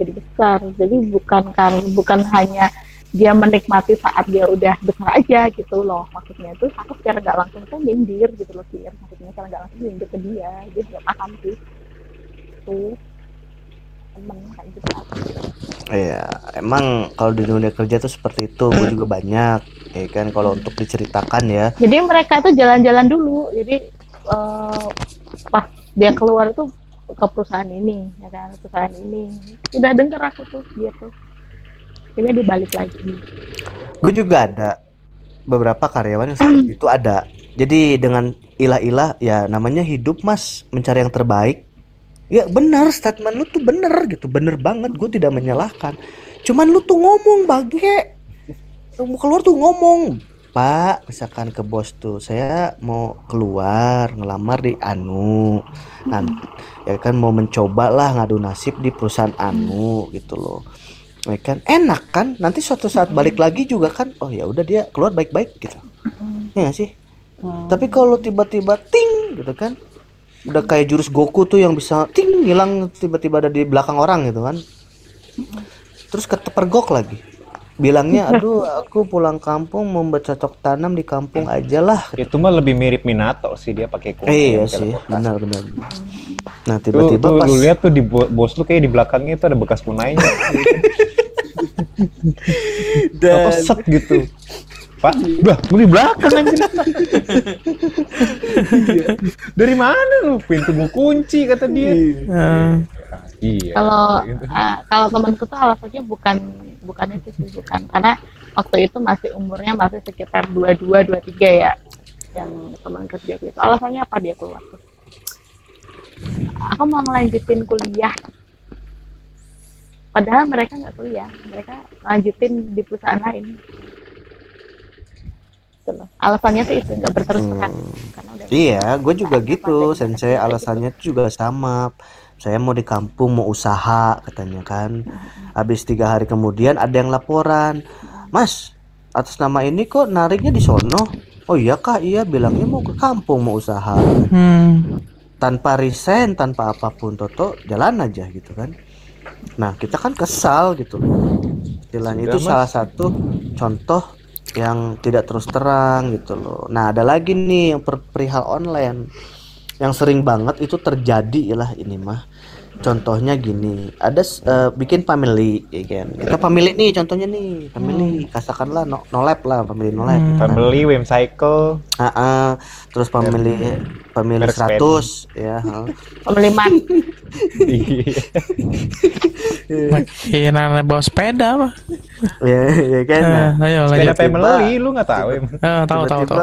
jadi besar. Jadi bukan kan bukan hanya dia menikmati saat dia udah besar aja gitu loh. Maksudnya itu aku secara nggak langsung tuh nyindir gitu loh sih maksudnya secara nggak langsung nyindir ke dia. Dia nggak paham sih. Tuh temen kayak gitu. Iya, emang kalau di dunia kerja tuh seperti itu, gue juga banyak, ya kan. Kalau untuk diceritakan ya, jadi mereka tuh jalan-jalan dulu jadi eh, pas dia keluar tuh ke perusahaan ini ya kan perusahaan ini. Udah denger aku tuh dia tuh. Ini dibalik lagi. Gue juga ada beberapa karyawan yang seperti itu ada. Jadi dengan ilah-ilah, ya namanya hidup mas, mencari yang terbaik. Ya benar, statement lu tuh bener gitu, bener banget. Gue tidak menyalahkan. Cuman lu tuh ngomong bage, mau keluar tuh ngomong. Pak, misalkan ke bos tuh, saya mau keluar ngelamar di Anu, Nan- ya kan mau mencoba lah ngadu nasib di perusahaan Anu gitu loh. Ya kan enak kan, nanti suatu saat balik lagi juga kan, oh ya udah dia keluar baik-baik gitu, ya sih? Tapi kalau tiba-tiba ting gitu kan, udah kayak jurus Goku tuh yang bisa ting hilang tiba-tiba ada di belakang orang gitu kan, terus keterpergok lagi. Bilangnya, aduh aku pulang kampung mau bercocok tanam di kampung aja lah. itu mah lebih mirip Minato sih dia pakai kuda Eh, iya sih, teleportasi. benar-benar. Nah Tuh, tiba-tiba tuh, pas lu lihat tuh di bo- bos lu kayak di belakangnya itu ada bekas kunainya dan apa set gitu Pak, bah, lu di belakang anjir. Dari mana lu? Pintu gua kunci kata dia. Eh, Iya. kalau gitu. ah, kalau temanku tuh alasannya bukan bukan itu sih bukan karena waktu itu masih umurnya masih sekitar 22 23 ya yang teman kerja itu alasannya apa dia keluar tuh aku mau ngelanjutin kuliah padahal mereka nggak kuliah mereka lanjutin di perusahaan lain Gitu loh. alasannya sih itu nggak berterus terang karena udah Iya, gue juga gitu. Sensei alasannya tuh juga sama. Saya mau di kampung mau usaha katanya kan. Habis tiga hari kemudian ada yang laporan, Mas, atas nama ini kok nariknya di sono. Oh iya kak, iya bilangnya mau ke kampung mau usaha. hmm. Tanpa resign, tanpa apa pun, Toto jalan aja gitu kan. Nah kita kan kesal gitu. Jalan itu Mas. salah satu contoh yang tidak terus terang gitu loh. Nah ada lagi nih yang per- perihal online yang sering banget itu terjadi lah ini mah. Contohnya gini, ada eh, bikin family, ya kan? Kita family nih, contohnya nih, family, katakanlah no, no lab lah, family no lab. Hmm. gitu kan. Family, Wim Cycle, Ah, ah. terus family, family Merek 100, ya. ha. pemeliman Iya. Makinan bawa sepeda apa? ya, ya kan. Nah, Eh, ayo Sepeda family, lu nggak tahu ya? Eh, tahu tahu tahu.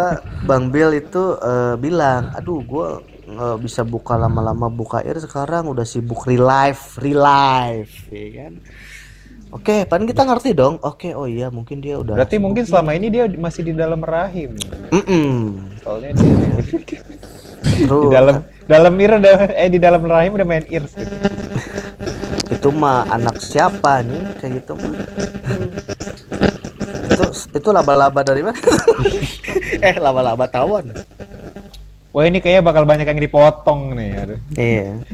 Bang Bill itu eh, bilang, aduh gue nggak bisa buka lama-lama buka air sekarang udah sibuk relive, relive, ya kan? Oke, pan kita ngerti dong. Oke, oh iya mungkin dia udah. Berarti mungkin selama ini dia masih di dalam rahim. Mm-mm. Soalnya dia di dalam dalam ir udah eh di dalam rahim udah main ears gitu. itu mah anak siapa nih kayak gitu mah. itu itu laba-laba dari mana? eh laba-laba tawon. Wah ini kayaknya bakal banyak yang dipotong nih. Iya.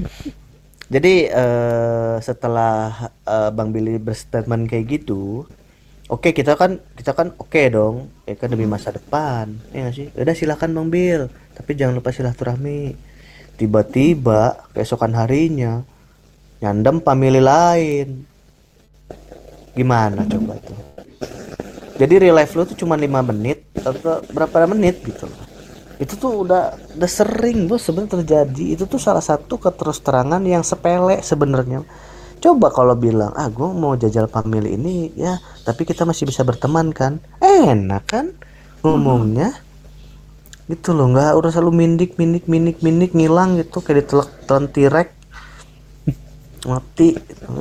Jadi eh, setelah eh, Bang Billy berstatement kayak gitu, oke kita kan kita kan oke dong. Ya kan demi masa depan. Ya sih? Udah silakan bang Bil. Tapi jangan lupa silaturahmi. Tiba-tiba keesokan harinya nyandem family lain. Gimana coba tuh? Jadi real life lu tuh cuma lima menit atau berapa menit gitu loh itu tuh udah udah sering bos sebenarnya terjadi. Itu tuh salah satu keterus terangan yang sepele sebenarnya. Coba kalau bilang ah gue mau jajal family ini ya tapi kita masih bisa berteman kan? Enak kan? Ngomongnya gitu loh nggak udah selalu mindik mindik mindik mindik ngilang gitu kayak ditelek telan tirek mati.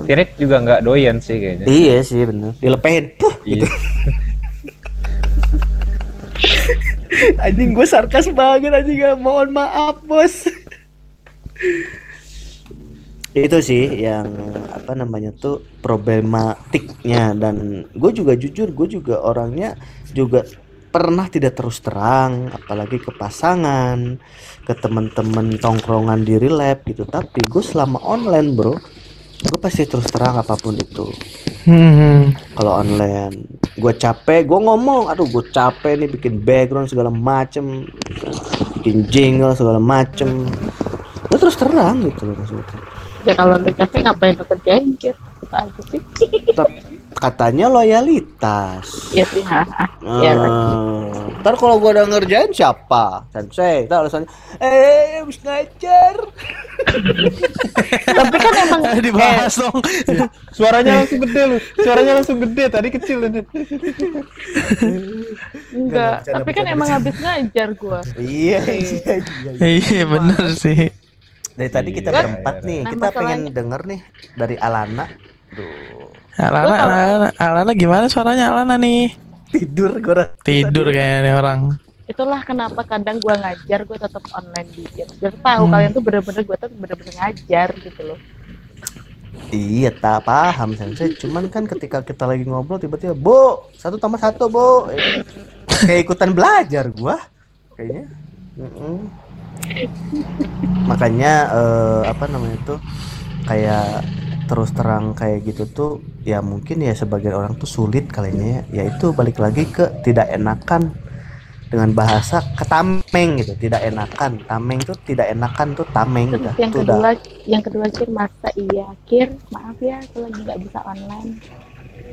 Tirek juga nggak doyan sih kayaknya. iya sih bener. Dilepehin. Puh, Iya. anjing gue sarkas banget anjing. Gak mohon maaf bos. Itu sih yang apa namanya tuh problematiknya. Dan gue juga jujur gue juga orangnya juga pernah tidak terus terang apalagi ke pasangan ke teman-teman tongkrongan di relap gitu. Tapi gue selama online bro gue pasti terus terang apa pun itu Hmm. kalau online gue capek gue ngomong aduh gue capek nih bikin background segala macem bikin jingle segala macem gue terus terang gitu loh maksudnya ya kalau lu capek ngapain lu kerjain? Apa aja sih katanya loyalitas ya sih ha, ha. ya Eh, ntar kalau gue udah ngerjain siapa sensei ntar alasannya eh habis ngajar tapi kan emang Dibahas dong. Suaranya langsung gede lu. Suaranya langsung gede. Tadi kecil ini. enggak tapi kan emang habis ngajar gua iya iya iya Iya bener sih. dari tadi kita Iya. berempat nih Nah, kita pengen denger nih dari Alana Duh, Alana, Alana, Alana gimana suaranya Alana nih? tidur gue Tidur kayaknya nih orang. itulah kenapa kadang gua ngajar gua tetap online dikit biar tahu Hmm. kalian tuh bener-bener gua tuh bener-bener ngajar gitu loh Iya, tak paham sensei. Cuman kan ketika kita lagi ngobrol tiba-tiba, "Bu, satu tambah satu, Bu." Eh, Kayak ikutan belajar gua. Kayaknya. Mm-mm. Makanya eh, apa namanya tuh kayak terus terang kayak gitu tuh ya mungkin ya sebagian orang tuh sulit kalinya ya. Yaitu balik lagi ke tidak enakan dengan bahasa ketameng gitu. Tidak enakan. Tameng tuh tidak enakan tuh tameng terus udah yang tuh udah kedua yang kedua kir masa iya kir maaf ya aku lagi nggak bisa online.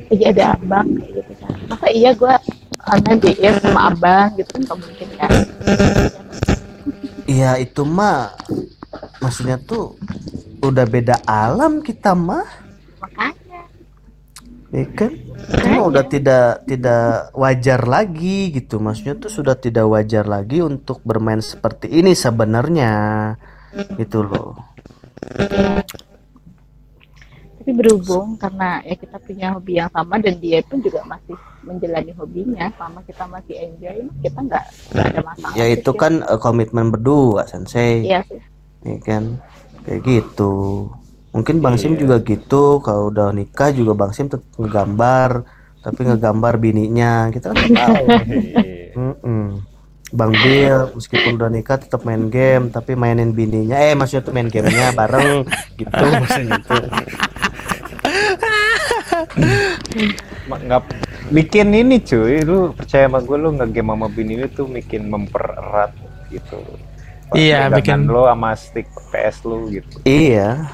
Lagi ada abang gitu kan. Masa iya gua online DM sama abang gitu kan nggak mungkin kan? Iya itu mah maksudnya tuh udah beda alam kita mah, makanya ya kan? Itu mah udah tidak tidak wajar lagi gitu. Maksudnya tuh sudah tidak wajar lagi untuk bermain seperti ini sebenarnya. Gitu loh. tapi berhubung karena ya kita punya hobi yang sama dan dia pun juga masih menjalani hobinya selama kita masih enjoy kita nggak ada masalah Ya itu kan eh, komitmen berdua, Sensei. iya sih Ya kan? Kayak gitu. Mungkin Bang Sim juga gitu. Kalau udah nikah juga Bang Sim tetap ngegambar, tapi ngegambar bininya. Kita kan nggak tahu. Mm-mm. Bang Bill meskipun udah nikah tetap main game tapi mainin bininya eh maksudnya tuh main gamenya bareng gitu maksudnya gitu nggak bikin ini cuy lu percaya sama gue lu ngegame sama bini lu tuh bikin mempererat gitu Iya, bikin- lo sama stick PS lu gitu. Iya